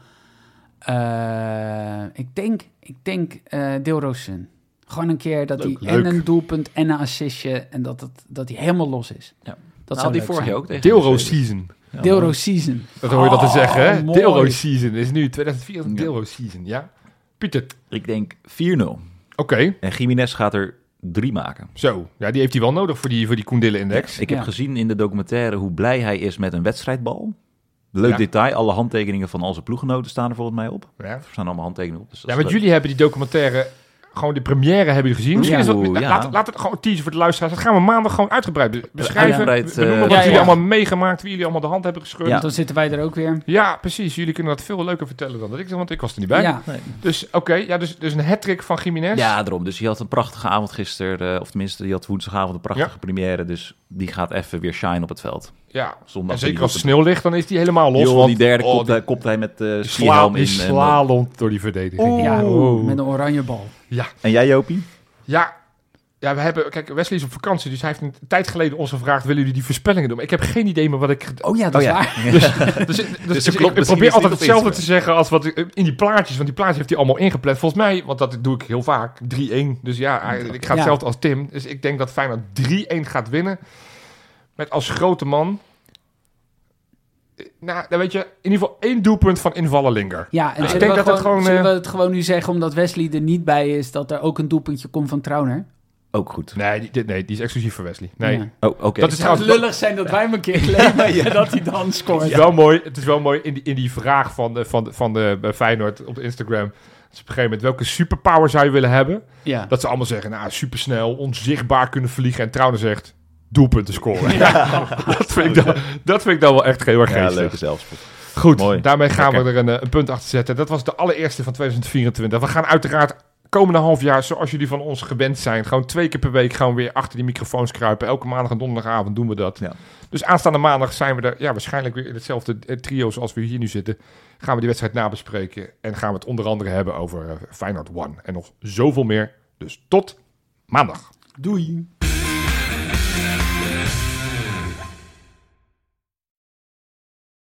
eh, ik denk, ik denk eh Deelroosen. Gewoon een keer dat Leuk, hij en een doelpunt en een assistje... en dat, het, dat hij helemaal los is. Ja. Dat Dat zou die leuk vorig jaar ook tegen Deelro season. Ja, Deelro mooi. season. Dat hoor je dat te Oh, zeggen, hè? mooi. Deelro season is nu 2004 Ja. Deelro season, ja? Pieter, Ik denk 4-0. oké. En Jiménez gaat er drie maken. Zo, ja, die heeft hij wel nodig voor die, voor die Koendille-index. Ik heb Ja. gezien in de documentaire hoe blij hij is met een wedstrijdbal. Leuk Ja. detail, alle handtekeningen van al zijn ploeggenoten staan er volgens mij op. Ja. Er staan allemaal handtekeningen op. Dus dat Ja, want leuk. jullie hebben die documentaire, gewoon de première hebben jullie gezien. Misschien Ja. is dat, Oeh, ja. laat, laat het gewoon teasen voor de luisteraars. Dat gaan we maandag gewoon uitgebreid be- beschrijven. Uitgebreid, we noemen eh, wat ja, jullie ja. allemaal meegemaakt, wie jullie allemaal de hand hebben geschud. Ja. Ja. Dan zitten wij er ook weer. precies. Jullie kunnen dat veel leuker vertellen dan dat ik, want ik was er niet bij. Ja, Nee. Dus oké, ja, dus, dus een hat-trick van Jiménez. Ja, daarom. Dus hij had een prachtige avond gisteren. eh, of tenminste, die had woensdagavond een prachtige première. Dus die gaat even weer shine op het veld. Ja. Zondag En zeker als het sneeuw ligt, dan is die helemaal los. Joh, want, die derde oh, kopt, die, hij, kopt hij met uh, die, sla, in. En, eh, door die verdediging. ja Oeh. met een oranje bal. Ja. en jij, Jopie? Ja, ja, we hebben... Kijk, Wesley is op vakantie, dus hij heeft een tijd geleden ons gevraagd... willen jullie die voorspellingen doen? Maar ik heb geen idee meer wat ik... Oh ja, dat Oh is ja. waar. Dus, dus, dus, dat ik- klopt ik, misschien probeer altijd hetzelfde te zeggen als wat ik- in die plaatjes. Want die plaatjes heeft hij allemaal ingepland. Volgens mij, want dat doe ik heel vaak, 3-1. Dus ja, hij- ik ga Ja. hetzelfde als Tim. Dus ik denk dat Feyenoord 3-1 gaat winnen. Met als grote man... eh, Nou, dan weet je, in ieder geval één doelpunt van invallen Linger. Ja, en Dus ik denk we dat het gewoon, gewoon, zullen eh, we het gewoon nu zeggen, omdat Wesley er niet bij is, dat er ook een doelpuntje komt van Trauner? Ook goed. Nee, die, dit- nee, die is exclusief voor Wesley. Nee, Ja. Oh, oké. dat is Het zou trouwens... lullig zijn dat wij hem een keer claimen dat hij dan Het scoort. is wel mooi, het is wel mooi in die, in die vraag van de, van de, van de bij Feyenoord op de Instagram. Dus op een gegeven moment, welke superpower zou je willen hebben? Ja. Dat ze allemaal zeggen, nou, supersnel, onzichtbaar kunnen vliegen. En Trouwner zegt, doelpunten scoren. Ja, dat, vind ik dan, dat vind ik dan wel echt heel erg Ja, leuke zelfspot. Goed, Mooi. daarmee gaan Lekker. we er een, eh, een punt achter zetten. Dat was de allereerste van 2024. We gaan uiteraard komende half jaar, zoals jullie van ons gewend zijn, gewoon twee keer per week gaan we weer achter die microfoons kruipen. Elke maandag en donderdagavond doen we dat. Ja. Dus aanstaande maandag zijn we er ja, waarschijnlijk weer in hetzelfde eh, trio zoals we hier nu zitten. Gaan we die wedstrijd nabespreken en gaan we het onder andere hebben over eh, Feyenoord One. En nog zoveel meer. Dus tot maandag. Doei.